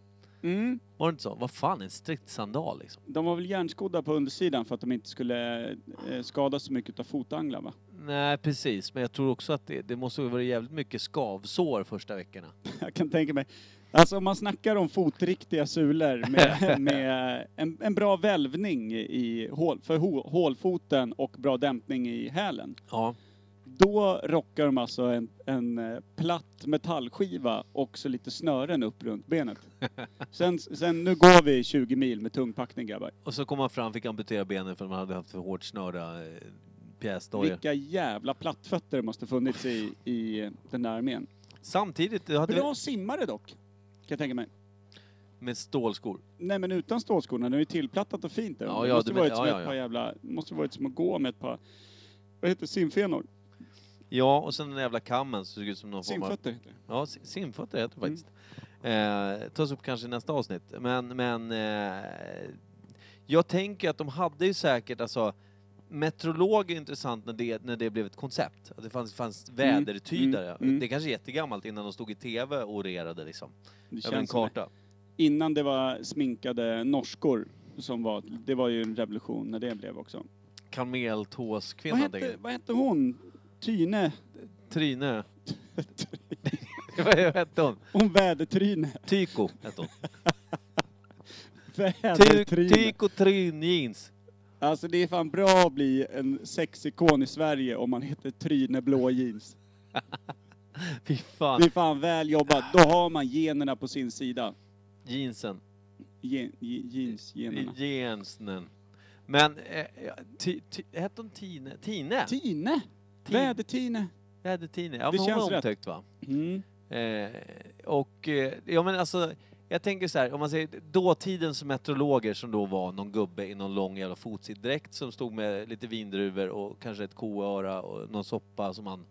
Mm, Var det inte så? Vad fan en stridssandal liksom? de var väl järnskodda på undersidan för att de inte skulle eh, skada så mycket av fotanglar va? Nej precis, men jag tror också att det, det måste ha varit jävligt mycket skavsår första veckorna. Jag kan tänka mig. Alltså om man snackar om fotriktiga sulor med, med en, en bra välvning i hål, för hå, hålfoten och bra dämpning i hälen. Ja. Då rockar de alltså en, en eh, platt metallskiva och så lite snören upp runt benet. Sen, sen nu går vi 20 mil med tung packning grabbar. Och så kom man fram fick amputera benen för man hade haft för hårt snörda eh, pjäsdojor. Vilka jävla plattfötter det måste funnits i, i den där armén. Samtidigt, det hade Bra simmare dock, kan jag tänka mig. med stålskor. Nej men utan stålskorna, det är ju tillplattat och fint där. Ja, det ja, måste det- varit ja, som ja, ett ja. par jävla, måste varit som att gå med ett par, vad heter det, simfenor? Ja, och sen den jävla kammen så såg ut som någon form av... Heter det. Ja, si- simfötter heter det Mm. faktiskt. Eh, tas upp kanske i nästa avsnitt. Men, men eh, jag tänker att de hade ju säkert, alltså Meteorolog är intressant när det, när det blev ett koncept. Att det fanns, fanns vädertydare. mm, mm. Det är kanske är jättegammalt innan de stod i TV och orerade liksom. Det Över en känns som det. karta. Innan det var sminkade norskor som var, det var ju en revolution när det blev också. Vad Kameltåskvinnan tänker hette, jag. vad hette hon? Tyne? Tryne. Vad hette hon? Hon vädertryne. Tyko hette hon. Ty- Vädertryne. Tyko Tryn Jeans. Alltså det är fan bra att bli en sexikon i Sverige om man heter Tryne blå jeans. Fy fan. Det är fan väl jobbat. Då har man generna på sin sida. Jeansen. Gen, je- jeans, generna. Jensen. Men, eh, ja, ty, ty, hette hon Tine? Tine? Tine! Tin- Vädertine. Jag hade Tine. Ja, Det men hon känns var rätt. omtyckt va? Mm. Eh, och, eh, ja men alltså, jag tänker så här, om man säger dåtidens meteorologer som då var någon gubbe i någon lång jävla fotsiddräkt som stod med lite vindruvor och kanske ett koöra och någon soppa som han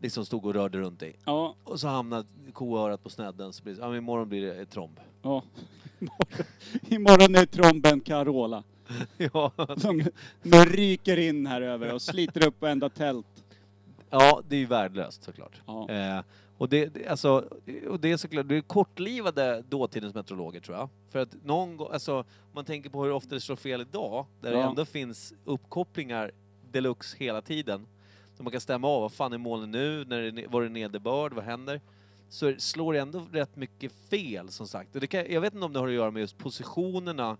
liksom stod och rörde runt i. Ja, Och så hamnade koörat på snedden så blir det, ja men imorgon blir det tromb. ja. Imorgon, imorgon är tromben Carola. ja, Som nu ryker in här över och sliter upp varenda tält. Ja, det är ju värdelöst såklart. Ja. Eh, och det, det, alltså, och det är såklart, det är kortlivade dåtidens meteorologer tror jag. För att någon gång, alltså, om man tänker på hur ofta det slår fel idag, där det Ja. ändå finns uppkopplingar deluxe hela tiden. Så man kan stämma av, vad fan är molnen nu, när det, är ne- var det nederbörd, vad händer? Så slår det ändå rätt mycket fel som sagt. Och det kan, jag vet inte om det har att göra med just positionerna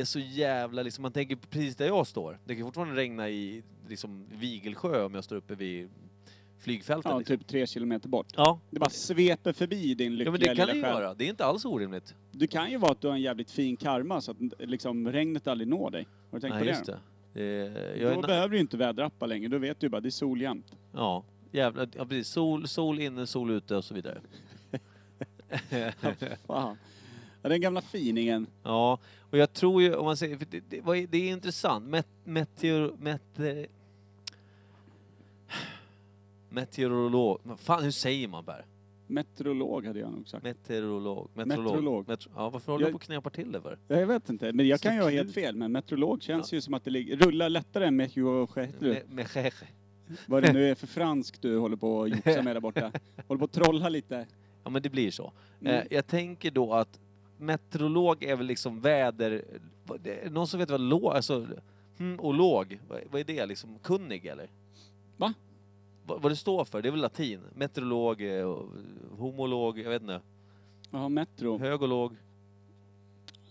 är så jävla, liksom, man tänker precis där jag står. Det kan fortfarande regna i liksom, Vigelsjö om jag står uppe vid flygfältet. Ja, liksom. typ tre kilometer bort. Ja, Det bara sveper förbi din ja lyckliga men det kan det ju själ. göra. Det är inte alls orimligt. Det kan ju vara att du har en jävligt fin karma så att liksom, regnet aldrig når dig. Har du tänkt Nej, på just det. det jag är Då behöver du ju inte väderappa längre, då vet du bara det är sol jämt. ja, jävla, ja, precis. Sol, sol inne, sol ute och så vidare. Fan. Ja, den gamla finingen. ja, och jag tror ju, om man säger, för det, det, vad är- det är intressant. Met, meteor, meteor, Meteorolog. Men Fan, hur säger man Per? Meteorolog hade jag nog sagt. Meteorolog. Meteorolog. Metro, ja, varför håller du Jag- på och knäpar till det för? Jag vet inte, men jag Så kan ju ha kul. helt fel. Men meteorolog känns ju som att det ligger, rullar lättare än meteorolog. Med cheche. Vad det nu är för fransk du håller på att joxa med där borta. Håller på att trolla lite. Ja men det blir så. Mm. Eh, jag tänker då att meteorolog är väl liksom väder... vad- Någon som vet vad låg... Alltså, hm, och låg, vad, vad är det liksom? Kunnig eller? Va? Va, vad det står för? Det är väl latin? Meteorolog, eh, homolog, jag vet inte. Ja, metro. Hög och låg.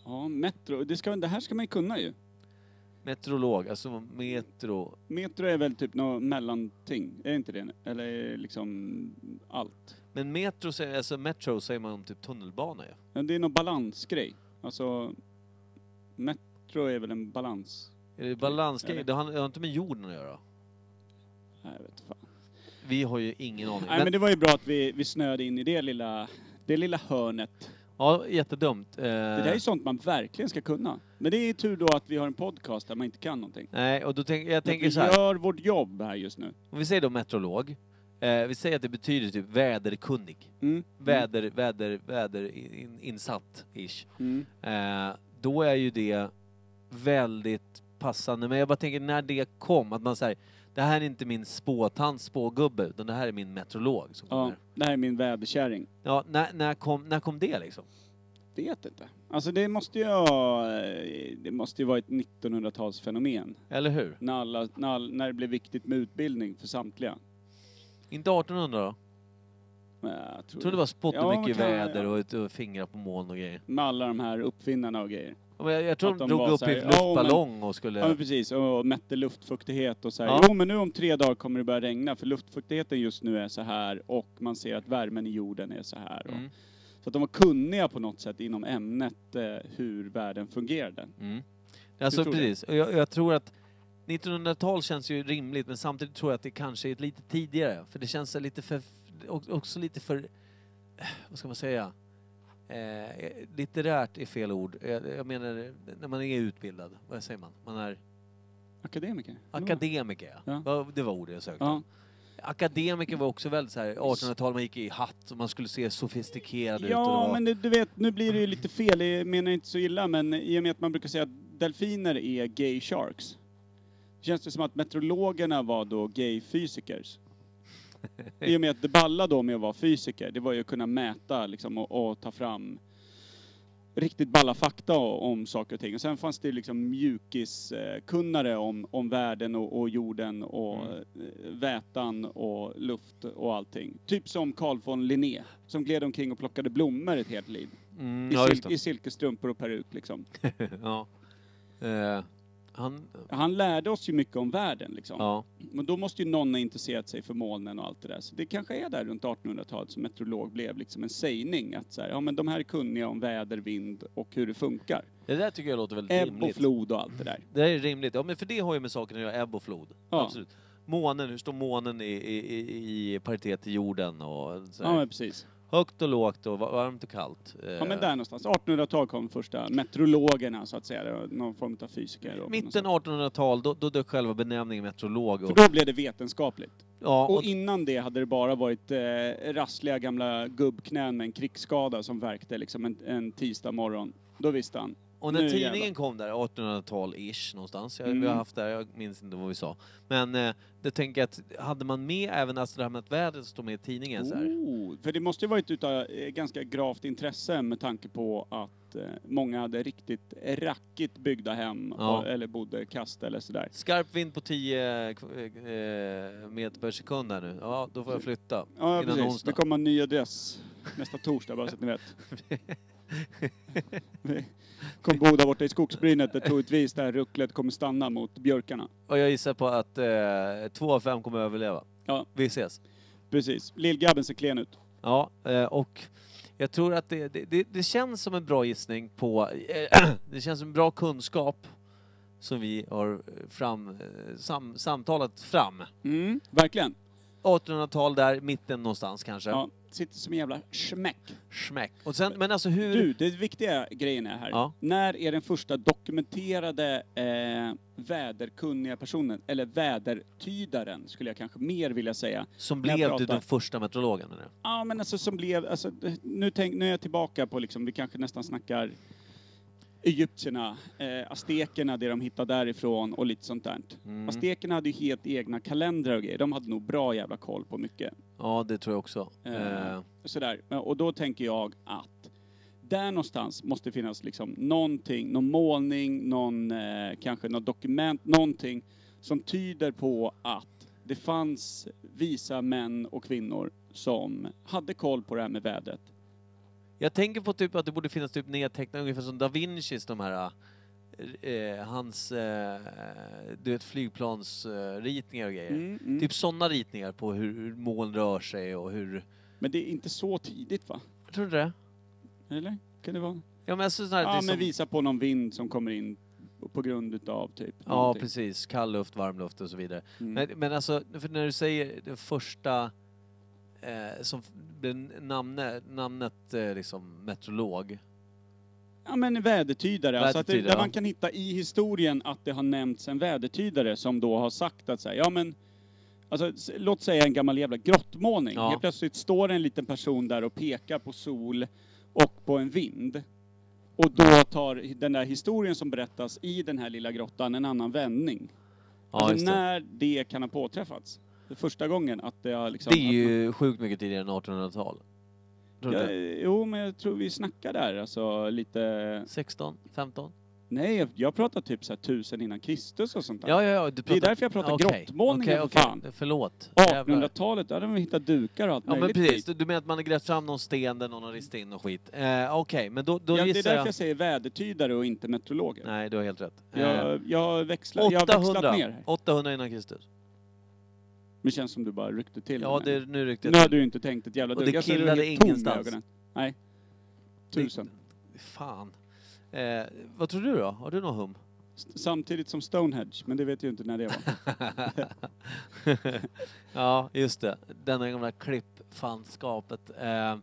Ja, metro. Det, ska, det här ska man ju kunna ju. Meteorolog, alltså metro... Metro är väl typ något mellanting, är det inte det? Eller liksom allt? Men metro, säger- alltså metro säger man om typ tunnelbana ja. Ja, det är någon balansgrej. Alltså, metro är väl en balans... Är det balansgrej? Eller? Det har, det har inte med jorden att göra. Nej, jag vet fan. Vi har ju ingen aning. Nej, men det var ju bra att vi, vi snöade in i det lilla, det lilla hörnet. Ja, jättedumt. Eh, Det där är sånt man verkligen ska kunna. Men det är tur då att vi har en podcast där man inte kan någonting. Nej, och då tänk, jag tänker vi så här. gör vårt jobb här just nu. Om vi säger då meteorolog. Eh, vi säger att det betyder typ väderkunnig. Mm. Väder, väder, väder in, insatt, ish. Mm. Eh, då är ju det väldigt passande. Men jag bara tänker när det kom, att man säger det här är inte min spåtant, spågubbe, utan det här är min meteorolog som Ja, kommer. det här är min väderkärring. Ja, när, när, kom, när kom det liksom? Vet inte. Alltså det måste ju ha, det måste ju vara ett 1900-talsfenomen. Eller hur? När, alla, när, all, när det blev viktigt med utbildning för samtliga. Inte 1800 då? Men Jag tror, tror det var spotta Ja, mycket kan- väder och, och fingrar på moln och grejer. Med alla de här uppfinnarna och grejer. Jag, jag tror Att de de drog upp här, i "Ja, luftballong och skulle... Ja men precis, och mätte luftfuktighet och så här. Ja. Jo men nu om tre dagar kommer det börja regna för luftfuktigheten just nu är så här och man ser att värmen i jorden är så här. Och, Mm, Så att de var kunniga på något sätt inom ämnet eh, hur världen fungerade. mm. Alltså precis. Och Jag, jag tror att 1900-tal känns ju rimligt men samtidigt tror jag att det kanske är lite tidigare. För det känns lite för... Också lite för... eh, Vad ska man säga? Eh, litterärt är fel ord. Jag, jag menar när man är utbildad. Vad säger man? Man är Akademiker? akademiker. Ja. Ja, Det var ordet jag sökte. Ja. Akademiker var också väldigt så här 1800-tal, man gick i hatt och man skulle se sofistikerad ut. och det Ja, var... men det, du vet, nu blir det ju lite fel. Jag menar inte så illa, men i och med att man brukar säga att delfiner är gay sharks. Känns det som att meteorologerna var då gay fysikers? I och med att det balla då med att vara fysiker, det var ju att kunna mäta liksom, och, och ta fram riktigt balla fakta om saker och ting. Och sen fanns det liksom mjukiskunnare om, om världen och, och jorden och Mm. eh, vätan och luft och allting. Typ som Carl von Linné, som gled omkring och plockade blommor ett helt liv. Mm, I, ja, sil-. I silkesstrumpor och peruk liksom. ja. Eh, han... Han lärde oss ju mycket om världen liksom. Ja. Men då måste ju någon ha intresserat sig för molnen och allt det där. Så det kanske är där runt 1800-talet som meteorolog blev liksom en sägning. Att så här, ja men de här är kunniga om väder, vind och hur det funkar. Det där tycker jag låter väldigt Ebb och rimligt. flod och allt det där. Det är rimligt. Ja, men för det har ju med saken att göra, ebb och flod. Ja. Absolut. Månen, hur står månen i, i, i- i paritet till jorden och så Ja här. men precis. Högt och lågt och va- varmt och kallt. Eh, Ja men där någonstans. 1800-tal kom första meteorologerna så att säga. Någon form av fysiker. Mitten sätt. 1800-tal, då, då dök själva benämningen meteorolog För upp. då blev det vetenskapligt. Ja, Och och, innan det hade det bara varit eh, rassliga gamla gubbknän med en krigsskada som verkte liksom en, en tisdag morgon. Då visste han. Och när nu tidningen jävlar. kom där, 1800-tal-ish någonstans, jag, Mm. vi har haft där, jag minns inte vad vi sa. Men eh, det tänker jag att, hade man med även alltså det här med att vädret står med i tidningen så. Oh, för det måste ju varit utav eh, ganska gravt intresse med tanke på att eh, många hade riktigt rackigt byggda hem Ja. och, eller bodde kast eller sådär. Skarp vind på 10 eh, meter per sekund här nu. Ja, då får jag flytta. Ja, Innan precis. onsdag. Det kommer en ny adress nästa torsdag, bara så att ni vet. Kommer bo där borta i skogsbrynet där troligtvis det här rucklet kommer stanna mot björkarna. Och jag gissar på att eh, två av fem kommer överleva. Ja. Vi ses. Precis. Lillgrabben ser klen ut. Ja, eh, och jag tror att det, det, det, det känns som en bra gissning på... Eh, det känns som en bra kunskap som vi har fram, eh, sam, samtalat fram. Mm, verkligen. 1800-tal där, mitten någonstans kanske. Ja, sitter som en jävla smäck. Smäck. Och sen, men alltså hur... Du, det viktiga grejen är här. Ja. När är den första dokumenterade eh, väderkunniga personen, eller vädertydaren skulle jag kanske mer vilja säga. som när jag blev du pratar. den första meteorologen? Eller? Ja, men alltså som blev, alltså, nu, tänk, nu är jag tillbaka på liksom, vi kanske nästan snackar Egyptierna, eh, aztekerna, det de hittade därifrån och lite sånt där. Mm. Aztekerna hade ju helt egna kalendrar och grejer. De hade nog bra jävla koll på mycket. Ja, det tror jag också. Eh, Eh, Sådär. Och då tänker jag att där någonstans måste finnas liksom någonting, någon målning, någon, eh, kanske något dokument, någonting som tyder på att det fanns visa män och kvinnor som hade koll på det här med vädret. Jag tänker på typ att det borde finnas typ nedtecknat ungefär som da Vincis, de här eh, hans, eh, du vet flygplansritningar och grejer. Mm, mm. Typ sådana ritningar på hur, hur moln rör sig och hur... Men det är inte så tidigt va? Jag tror det. Eller? Kan det vara? Ja men alltså det Ja, men som, visa på någon vind som kommer in på grund utav typ. Ja någonting. precis, kall luft, varm luft och så vidare. Mm. Men, men alltså, för när du säger det första eh, som blev namnet, eh, liksom meteorolog. Ja men vädertydare, alltså att det, Vädertydare, där ja. man kan hitta i historien att det har nämnts en vädertydare som då har sagt att säga, ja men Alltså, s- låt säga en gammal jävla grottmålning. Ja. Helt plötsligt står en liten person där och pekar på sol och på en vind. Och då tar den där historien som berättas i den här lilla grottan en annan vändning. Ja, alltså just det. när det kan ha påträffats. Det första gången att det har liksom... det är man- ju sjukt mycket tidigare än 1800-tal. Tror du Ja, inte? jo, men jag tror vi snackar där, alltså lite... 16? 15? Nej, jag, jag pratar typ så här tusen innan Kristus och sånt där. Ja, ja, ja. Du Det är därför jag pratar grottmålningar, Okej, för okej. fan. Förlåt. Jävlar. 1800-talet, där hade de hittat dukar och allt Ja men möjligt precis, du, du menar att man har grävt fram någon sten där någon har ristat in och skit. Eh, Okej, men då, då Ja, det är gissar därför jag... jag säger vädertydare och inte meteorologer. Nej, du har helt rätt. Eh, Jag, jag, växlar, jag har växlat 800, ner. här. 800 innan Kristus. Det känns som du bara ryckte till Ja, med det, nu ryckte Nu jag hade till. du inte tänkt ett jävla Och det Jag ser killade helt tom i ingenstans. ögonen. Nej. Tusen. Fan. Eh, vad tror du då? Har du någon hum? S- Samtidigt som Stonehenge, men det vet jag inte när det var. ja, just det. Denna gamla klippfanskapet. Eh,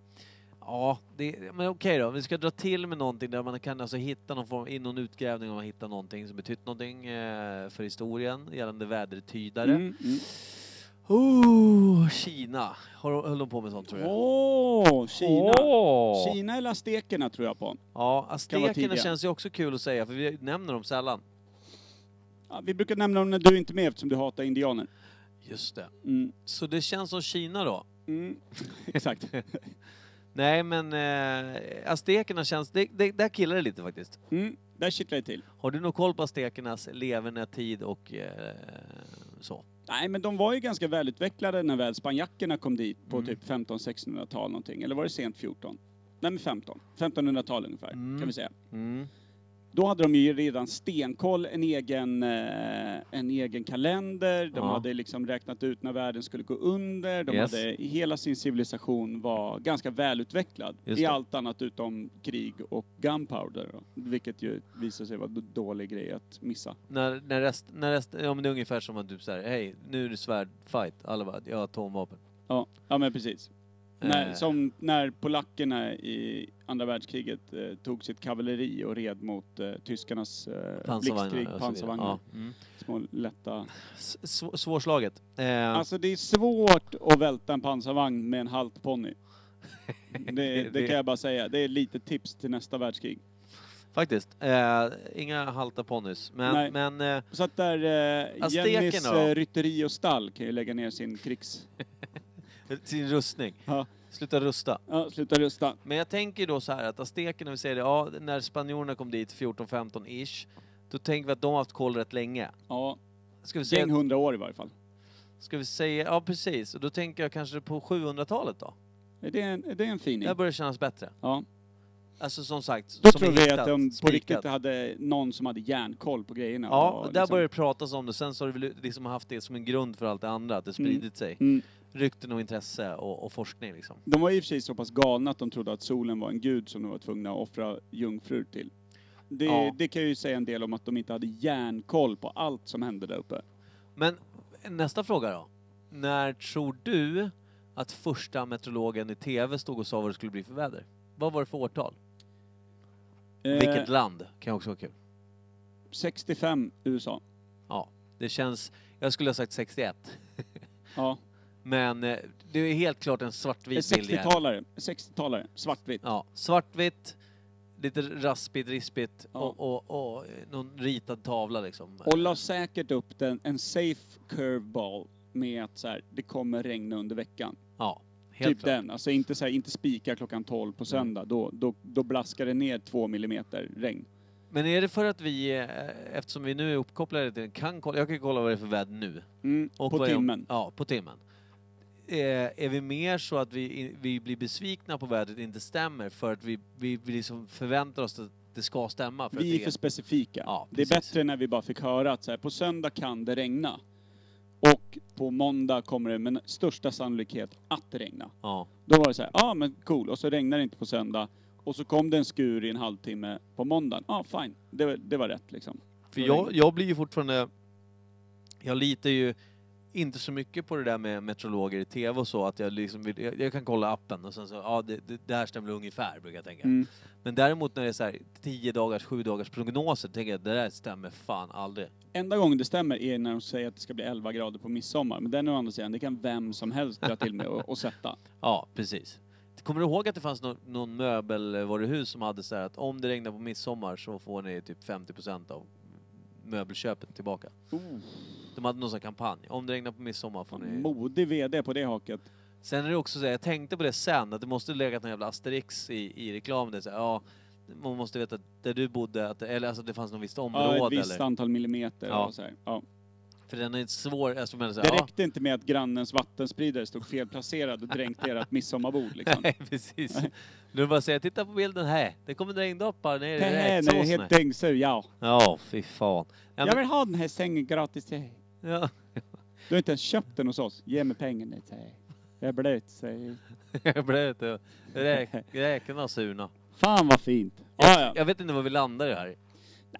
ja, det, men okej då. Vi ska dra till med någonting där man kan alltså hitta någon form, i någon utgrävning om man hittar någonting som betytt någonting eh, för historien gällande vädertydare. Mm, mm. Oh, Kina. Har- Höll de på med sånt tror jag? Åh, Kina! Åh! Kina eller aztekerna tror jag på. Ja, aztekerna tidiga. känns ju också kul att säga för vi nämner dem sällan. Ja, vi brukar nämna dem när du inte är med eftersom du hatar indianer. Just det. Mm. Så det känns som Kina då? Mm. Exakt. Nej men eh, aztekerna känns, det, det, där killar det lite faktiskt. Mm. Där kittlar det till. Har du någon koll på aztekernas levande tid och eh, så? Nej, men de var ju ganska välutvecklade när väl spanjackerna kom dit på Mm. typ 15-1600-tal någonting. Eller var det sent 14? Nej men 15. 1500-tal ungefär, Mm. kan vi säga. Mm. Då hade de ju redan stenkoll, en egen, eh, en egen kalender, de Ja. hade liksom räknat ut när världen skulle gå under, de Yes. hade, hela sin civilisation var ganska välutvecklad i allt annat utom krig och gunpowder, vilket ju visade sig vara en dålig grej att missa. När, när rest, när rest, ja men det är ungefär som att du säger, hej nu är det svärdfight. Alla bara, jag har atomvapen. Ja, ja men precis. När, Eh. som när polackerna i andra världskriget eh, tog sitt kavalleri och red mot eh, tyskarnas eh, Pansarvagnar blixtkrig, och så vidare. pansarvagnar. Ja. Mm. Små lätta. S- sv- Svårslaget. Eh, Alltså det är svårt att välta en pansarvagn med en halt ponny. Det, det, det- kan jag bara säga. Det är lite tips till nästa världskrig. Faktiskt. Eh, inga halta ponnys. Nej. Men, men eh, Så att där eh, Aztekerna Jennys då? eh, rytteri och stall kan ju lägga ner sin krigs... sin rustning. Ja, Sluta rusta. ja sluta rusta. Men jag tänker då så här att aztekerna, vi säger det, ja, när spanjorerna kom dit 14-15-ish, då tänker vi att de har haft koll rätt länge. Ja, Ska vi säga, gäng hundra år i varje fall. ska vi säga, ja precis, och då tänker jag kanske på 700-talet då. Är det en, är det en fining? Det börjar kännas bättre. Ja. Alltså som sagt, Då som tror vi hittat, att de på spikat. riktigt hade någon som hade järnkoll på grejerna. Ja, och där liksom- börjar det pratas om det. Sen så har det liksom haft det som en grund för allt det andra, att det spridit sig. Mm. Rykten och intresse och, och forskning liksom. De var i och för sig så pass galna att de trodde att solen var en gud som de var tvungna att offra jungfrur till. Det, Ja. det kan ju säga en del om att de inte hade järnkoll på allt som hände där uppe. Men nästa fråga då. när tror du att första meteorologen i TV stod och sa vad det skulle bli för väder? Vad var det för årtal? Eh, Vilket land? Kan också vara kul. 65 USA. Ja, det känns... Jag skulle ha sagt 61. Ja. Men eh, det är helt klart en svartvit bild. i det här. 60-talare. 60-talare. Svartvitt. Ja, svartvitt, lite raspigt, rispigt Ja. och, och, och någon ritad tavla liksom. Och la säkert upp den, en safe curveball med att så här, det kommer regna under veckan. Ja, helt typ klart. den. Alltså inte, så här, inte spika klockan 12 på söndag. Då, då, då blaskar det ner två millimeter regn. Men är det för att vi, eh, eftersom vi nu är uppkopplade till kan kolla, jag kan kolla vad det är för väder nu. Mm, på timmen. Ja, på timmen. Eh, är vi mer så att vi, vi blir besvikna på vädret inte stämmer för att vi, vi, vi liksom förväntar oss att det ska stämma? För Vi är för specifika. Ja, det är bättre när vi bara fick höra att så här, på söndag kan det regna. Och på måndag kommer det med största sannolikhet att regna. Ja, Då var det så här, ja ah, men cool, och så regnar det inte på söndag. Och så kom det en skur i en halvtimme på måndagen. Ja, ah, fine. Det, det var rätt liksom. för jag, jag blir ju fortfarande... Jag litar ju inte så mycket på det där med meteorologer i TV och så, att jag liksom vill, jag, jag kan kolla appen och sen så, ja det, det, det här stämmer ungefär, brukar jag tänka. Mm. Men däremot när det är så här 10 dagars, 7 dagars prognoser, tänker jag det där stämmer fan aldrig. Enda gången det stämmer är när de säger att det ska bli 11 grader på midsommar. Men den är å andra sidan, det kan vem som helst dra till med och, och sätta. Ja, precis. Kommer du ihåg att det fanns någon, någon möbelvaruhus som hade så här att om det regnar på midsommar så får ni typ 50% av möbelköpet tillbaka. Oh, De hade någon sån här kampanj. Om det regnar på midsommar får ni... modig VD på det haket. Sen är det också så här, jag tänkte på det sen, att det måste legat någon jävla asterix i, i reklamen. Det är så här, ja, man måste veta att där du bodde, att, eller alltså det fanns något visst Ja, område ett visst eller... antal millimeter Ja. och så här. Ja. För den är svår, alltså men så Det ja. räckte inte med att grannens vattenspridare stod felplacerad och dränkte ert midsommarbord liksom. Nej, precis. Du bara säger, titta på bilden här, det kommer regndroppar ner i Det här är räksåsen. helt dyngsur, ja. Ja, fy fan. Ja, Jag men, vill ha den här sängen gratis till dig. ja. Du har inte ens köpt den hos oss. Ge mig pengarna, säger jag. Jag är blöt, säger jag. Blev lite... Räk, räkorna surna. Fan vad fint. Jag, Ja, ja. jag vet inte var vi landar i här.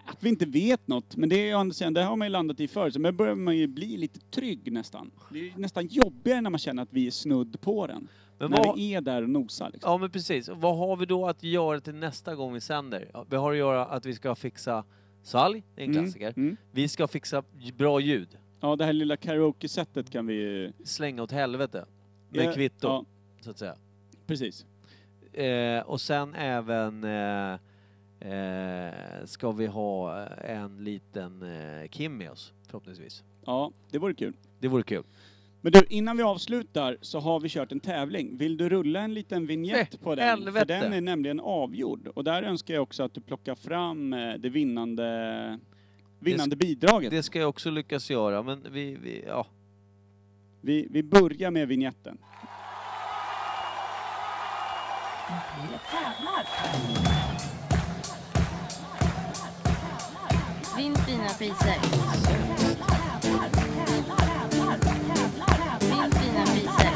Att vi inte vet något, men det är å andra sidan, det har man ju landat i förr, så nu börjar man ju bli lite trygg nästan. Det är ju nästan jobbigare när man känner att vi är snudd på den. Men när vad, vi är där och nosar liksom. ja men precis. Vad har vi då att göra till nästa gång vi sänder? Ja, vi har att göra att vi ska fixa svalg, det är en Mm, klassiker. Mm. Vi ska fixa bra ljud. Ja, det här lilla karaoke-sättet kan vi ju... Slänga åt helvete. Med Ja, kvitto, Ja, så att säga. precis. Eh, och sen även eh, eh, ska vi ha en liten eh, Kim med oss, förhoppningsvis. Ja, det vore kul. Det vore kul. Men du, innan vi avslutar så har vi kört en tävling. Vill du rulla en liten vignett på den? helvete! För den är nämligen avgjord. Och där önskar jag också att du plockar fram eh, det vinnande, vinnande bidraget. Det ska jag också lyckas göra, men vi, vi ja. Vi, vi börjar med vignetten. Vinn fina priser. Vinn fina priser.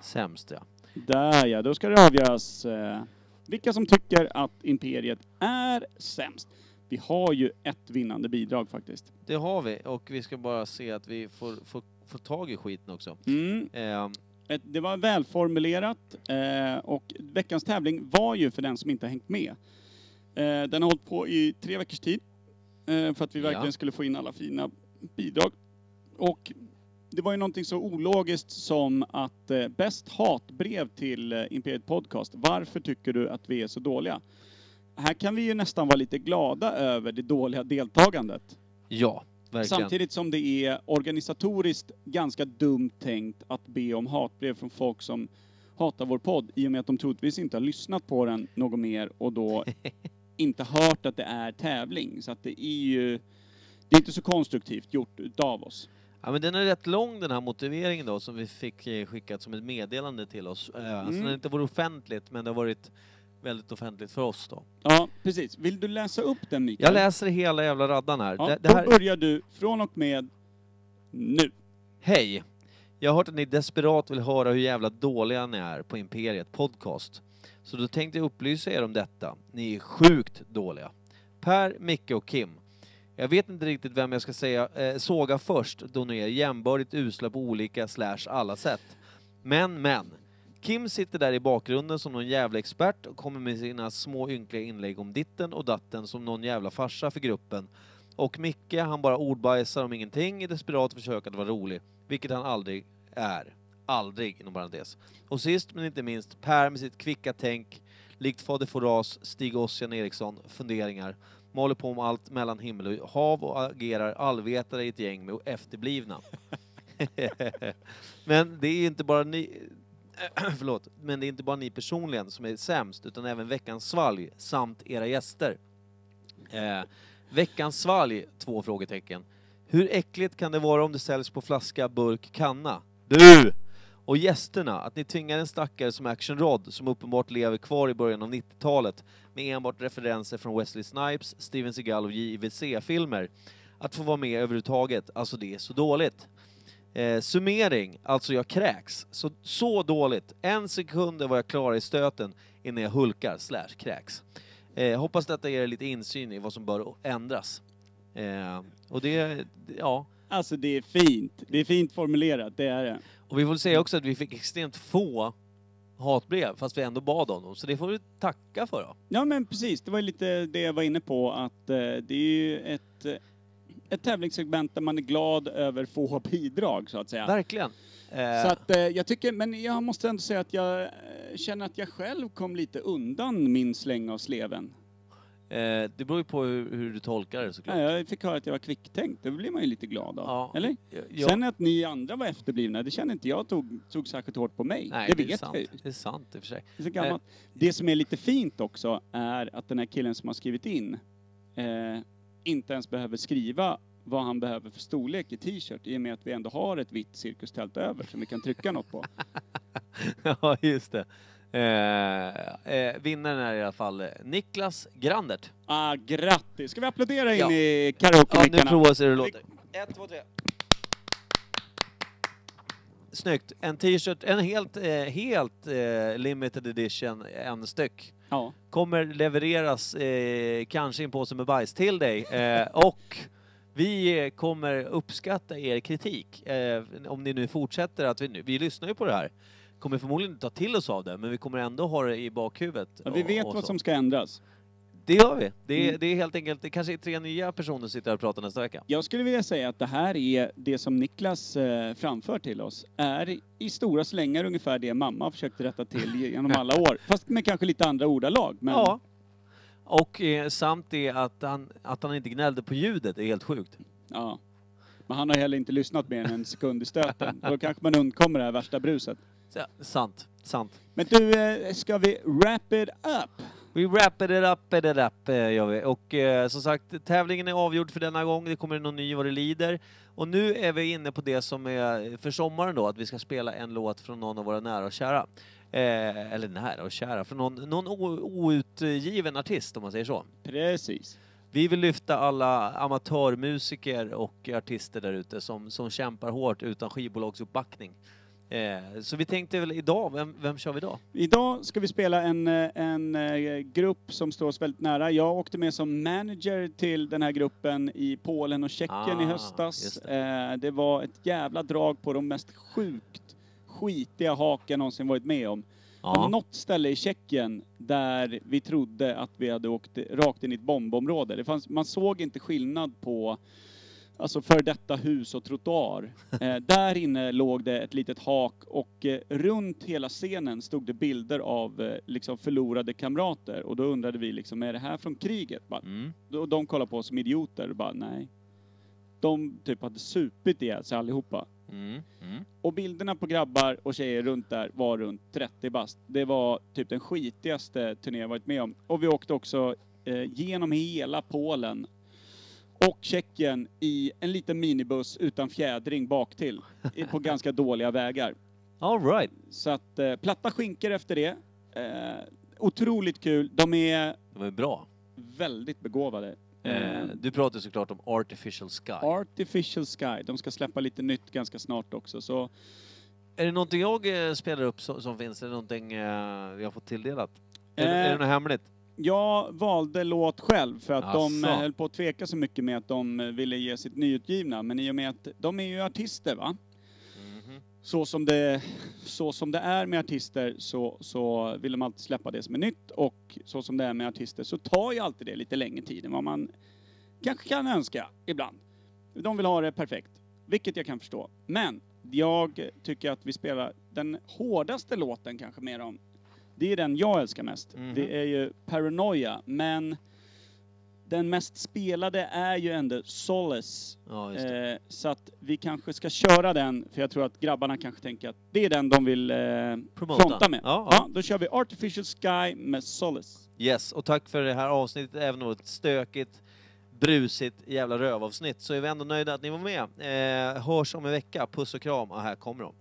Sämst ja. Där ja, då ska det avgöras eh, vilka som tycker att Imperiet är sämst. Vi har ju ett vinnande bidrag faktiskt. Det har vi och vi ska bara se att vi får, får, får tag i skiten också. Mm. Eh, Ett, det var välformulerat eh, och veckans tävling var ju för den som inte har hängt med. Eh, den har hållit på i tre veckors tid eh, för att vi Ja. verkligen skulle få in alla fina bidrag. Och det var ju någonting så ologiskt som att eh, bäst hatbrev till eh, Imperiet Podcast. Varför tycker du att vi är så dåliga? Här kan vi ju nästan vara lite glada över det dåliga deltagandet. ja, verkligen. Samtidigt som det är organisatoriskt ganska dumt tänkt att be om hatbrev från folk som hatar vår podd i och med att de troligtvis inte har lyssnat på den något mer och då inte hört att det är tävling. Så att det är ju... Det är inte så konstruktivt gjort utav oss. Ja, men den är rätt lång den här motiveringen då som vi fick skickat som ett meddelande till oss. Eh, Alltså den har inte varit offentligt men det har varit väldigt offentligt för oss då. Ja, precis. Vill du läsa upp den Mikael? Jag läser hela jävla raddan här. Ja, det, det då här börjar du från och med nu. Hej! Jag har hört att ni desperat vill höra hur jävla dåliga ni är på Imperiet Podcast. Så då tänkte jag upplysa er om detta. Ni är sjukt dåliga. Per, Micke och Kim. Jag vet inte riktigt vem jag ska säga eh, såga först då ni är jämbördigt usla på olika slash alla sätt. Men, men. Kim sitter där i bakgrunden som någon jävla expert och kommer med sina små ynkliga inlägg om ditten och datten som någon jävla farsa för gruppen. Och Micke, han bara ordbajsar om ingenting i desperat försök att vara rolig. Vilket han aldrig är. Aldrig, inom parentes. Och sist men inte minst, Per med sitt kvicka tänk, likt Fader Foras, Stig Ossian Eriksson, funderingar, maler på om allt mellan himmel och hav och agerar allvetare i ett gäng med efterblivna. men det är inte bara ni... Förlåt. Men det är inte bara ni personligen som är sämst, utan även veckans svalg samt era gäster. Eh, veckans svalg, två frågetecken. Hur äckligt kan det vara om det säljs på flaska, burk, kanna? Du! Och gästerna, att ni tvingar en stackare som Action Rod, som uppenbart lever kvar i början av 90-talet, med enbart referenser från Wesley Snipes, Steven Seagal och JVC-filmer, att få vara med överhuvudtaget. Alltså det är så dåligt. Eh, summering, alltså jag kräks. Så, så dåligt. En sekund var jag klar i stöten innan jag hulkar, slash kräks. Eh, hoppas detta ger er lite insyn i vad som bör ändras. Eh, och det, ja. Alltså det är fint. Det är fint formulerat, det är det. Och vi får säga också att vi fick extremt få hatbrev, fast vi ändå bad om dem. Så det får vi tacka för då. Ja men precis, det var ju lite det jag var inne på att eh, det är ju ett, eh, ett tävlingssegment där man är glad över få bidrag så att säga. Verkligen. Eh, Så att eh, jag tycker, men jag måste ändå säga att jag eh, känner att jag själv kom lite undan min släng av sleven. eh, det beror ju på hur, hur du tolkar det såklart. Ja, jag fick höra att jag var kvicktänkt, det blir man ju lite glad av. Ja. Eller? Ja. Sen att ni andra var efterblivna, det känner inte jag tog, tog särskilt hårt på mig. Nej, det det är vet sant. jag ju. Det är sant i och för sig. Det är så gammalt. Det som är lite fint också är att den här killen som har skrivit in eh, inte ens behöver skriva vad han behöver för storlek i t-shirt i och med att vi ändå har ett vitt cirkustält över som vi kan trycka något på. ja, just det. Eh, eh, vinnaren är i alla fall Niklas Grandert. Ah, grattis! Ska vi applådera in Ja. i Ja, nu karaoke-mickarna? provar vi hur det låter. Ett, två, tre. Snyggt. En t-shirt, en helt, eh, helt eh, limited edition, en styck. Ja. Kommer levereras eh, kanske en påse med bajs till dig. Eh, och vi kommer uppskatta er kritik. Eh, om ni nu fortsätter att vi, nu- vi lyssnar ju på det här. Kommer förmodligen inte ta till oss av det, men vi kommer ändå ha det i bakhuvudet. Ja, vi och- vet och vad så. som ska ändras. Det gör vi. Det är, Mm. det är helt enkelt, det kanske är tre nya personer som sitter här och pratar nästa vecka. Jag skulle vilja säga att det här är det som Niklas eh, framför till oss, är i stora slängar ungefär det mamma har försökt rätta till genom alla år. Fast med kanske lite andra ordalag. Men Ja. Och eh, samt det att han, att han inte gnällde på ljudet är helt sjukt. Ja. Men han har heller inte lyssnat mer än en sekund i stöten. Då kanske man undkommer det här värsta bruset. Så, sant, sant. Men du, eh, ska vi wrap it up? We wrap it up, it up, eh, gör vi. Och eh, som sagt, tävlingen är avgjord för denna gång. Det kommer någon ny vad det lider. Och nu är vi inne på det som är för sommaren då, att vi ska spela en låt från någon av våra nära och kära. Eh, eller nära och kära, från någon, någon outgiven artist om man säger så. Precis. Vi vill lyfta alla amatörmusiker och artister där ute som, som kämpar hårt utan skivbolagsuppbackning. Eh, så vi tänkte väl idag, vem, vem kör vi idag? Idag ska vi spela en, eh, en eh, grupp som står oss väldigt nära. Jag åkte med som manager till den här gruppen i Polen och Tjeckien i Ah, höstas. just Det. det var ett jävla drag på de mest sjukt skitiga hak jag någonsin varit med om. På något ställe i Tjeckien där vi trodde att vi hade åkt rakt in i ett bombområde. Det fanns, man såg inte skillnad på alltså för detta hus och trottoar. Eh, där inne låg det ett litet hak och eh, runt hela scenen stod det bilder av eh, liksom förlorade kamrater och då undrade vi liksom, är det här från kriget? Bara, Mm. då, de kollade på oss som idioter och bara, nej. De typ hade supit ihjäl sig allihopa. Mm. Mm. Och bilderna på grabbar och tjejer runt där var runt 30 bast. Det var typ den skitigaste turné jag varit med om. Och vi åkte också eh, genom hela Polen och Tjeckien i en liten minibuss utan fjädring bak till i- på ganska dåliga vägar. All right. Så att eh, platta skinkor efter det. Eh, otroligt kul. De är De är bra. väldigt begåvade. Eh, du pratar såklart om Artificial Sky. Artificial Sky. De ska släppa lite nytt ganska snart också. Så är det någonting jag eh, spelar upp som, som finns? Är det någonting eh, vi har fått tilldelat? Är, det- Eh. är det något hemligt? Jag valde låt själv för att de Asså. eh, höll på att tveka så mycket med att de eh, ville ge sitt nyutgivna. Men i och med att de är ju artister va? Mhm. Så som det, så som det är med artister så, så vill de alltid släppa det som är nytt och så som det är med artister så tar ju alltid det lite längre tid än vad man kanske kan önska ibland. De vill ha det perfekt, vilket jag kan förstå. Men jag tycker att vi spelar den hårdaste låten kanske med dem. Det är den jag älskar mest. Mhm. Det är ju Paranoia, men den mest spelade är ju ändå Solace. Ja. Eh, så att vi kanske ska köra den, för jag tror att grabbarna kanske tänker att det är den de vill eh, Promota. fronta med. Ja, Ja, ja. då kör vi Artificial Sky med Solace. Yes, och tack för det här avsnittet, även om det var ett stökigt, brusigt jävla rövavsnitt, så är vi ändå nöjda att ni var med. Eh, hörs om en vecka, puss och kram, och här kommer de.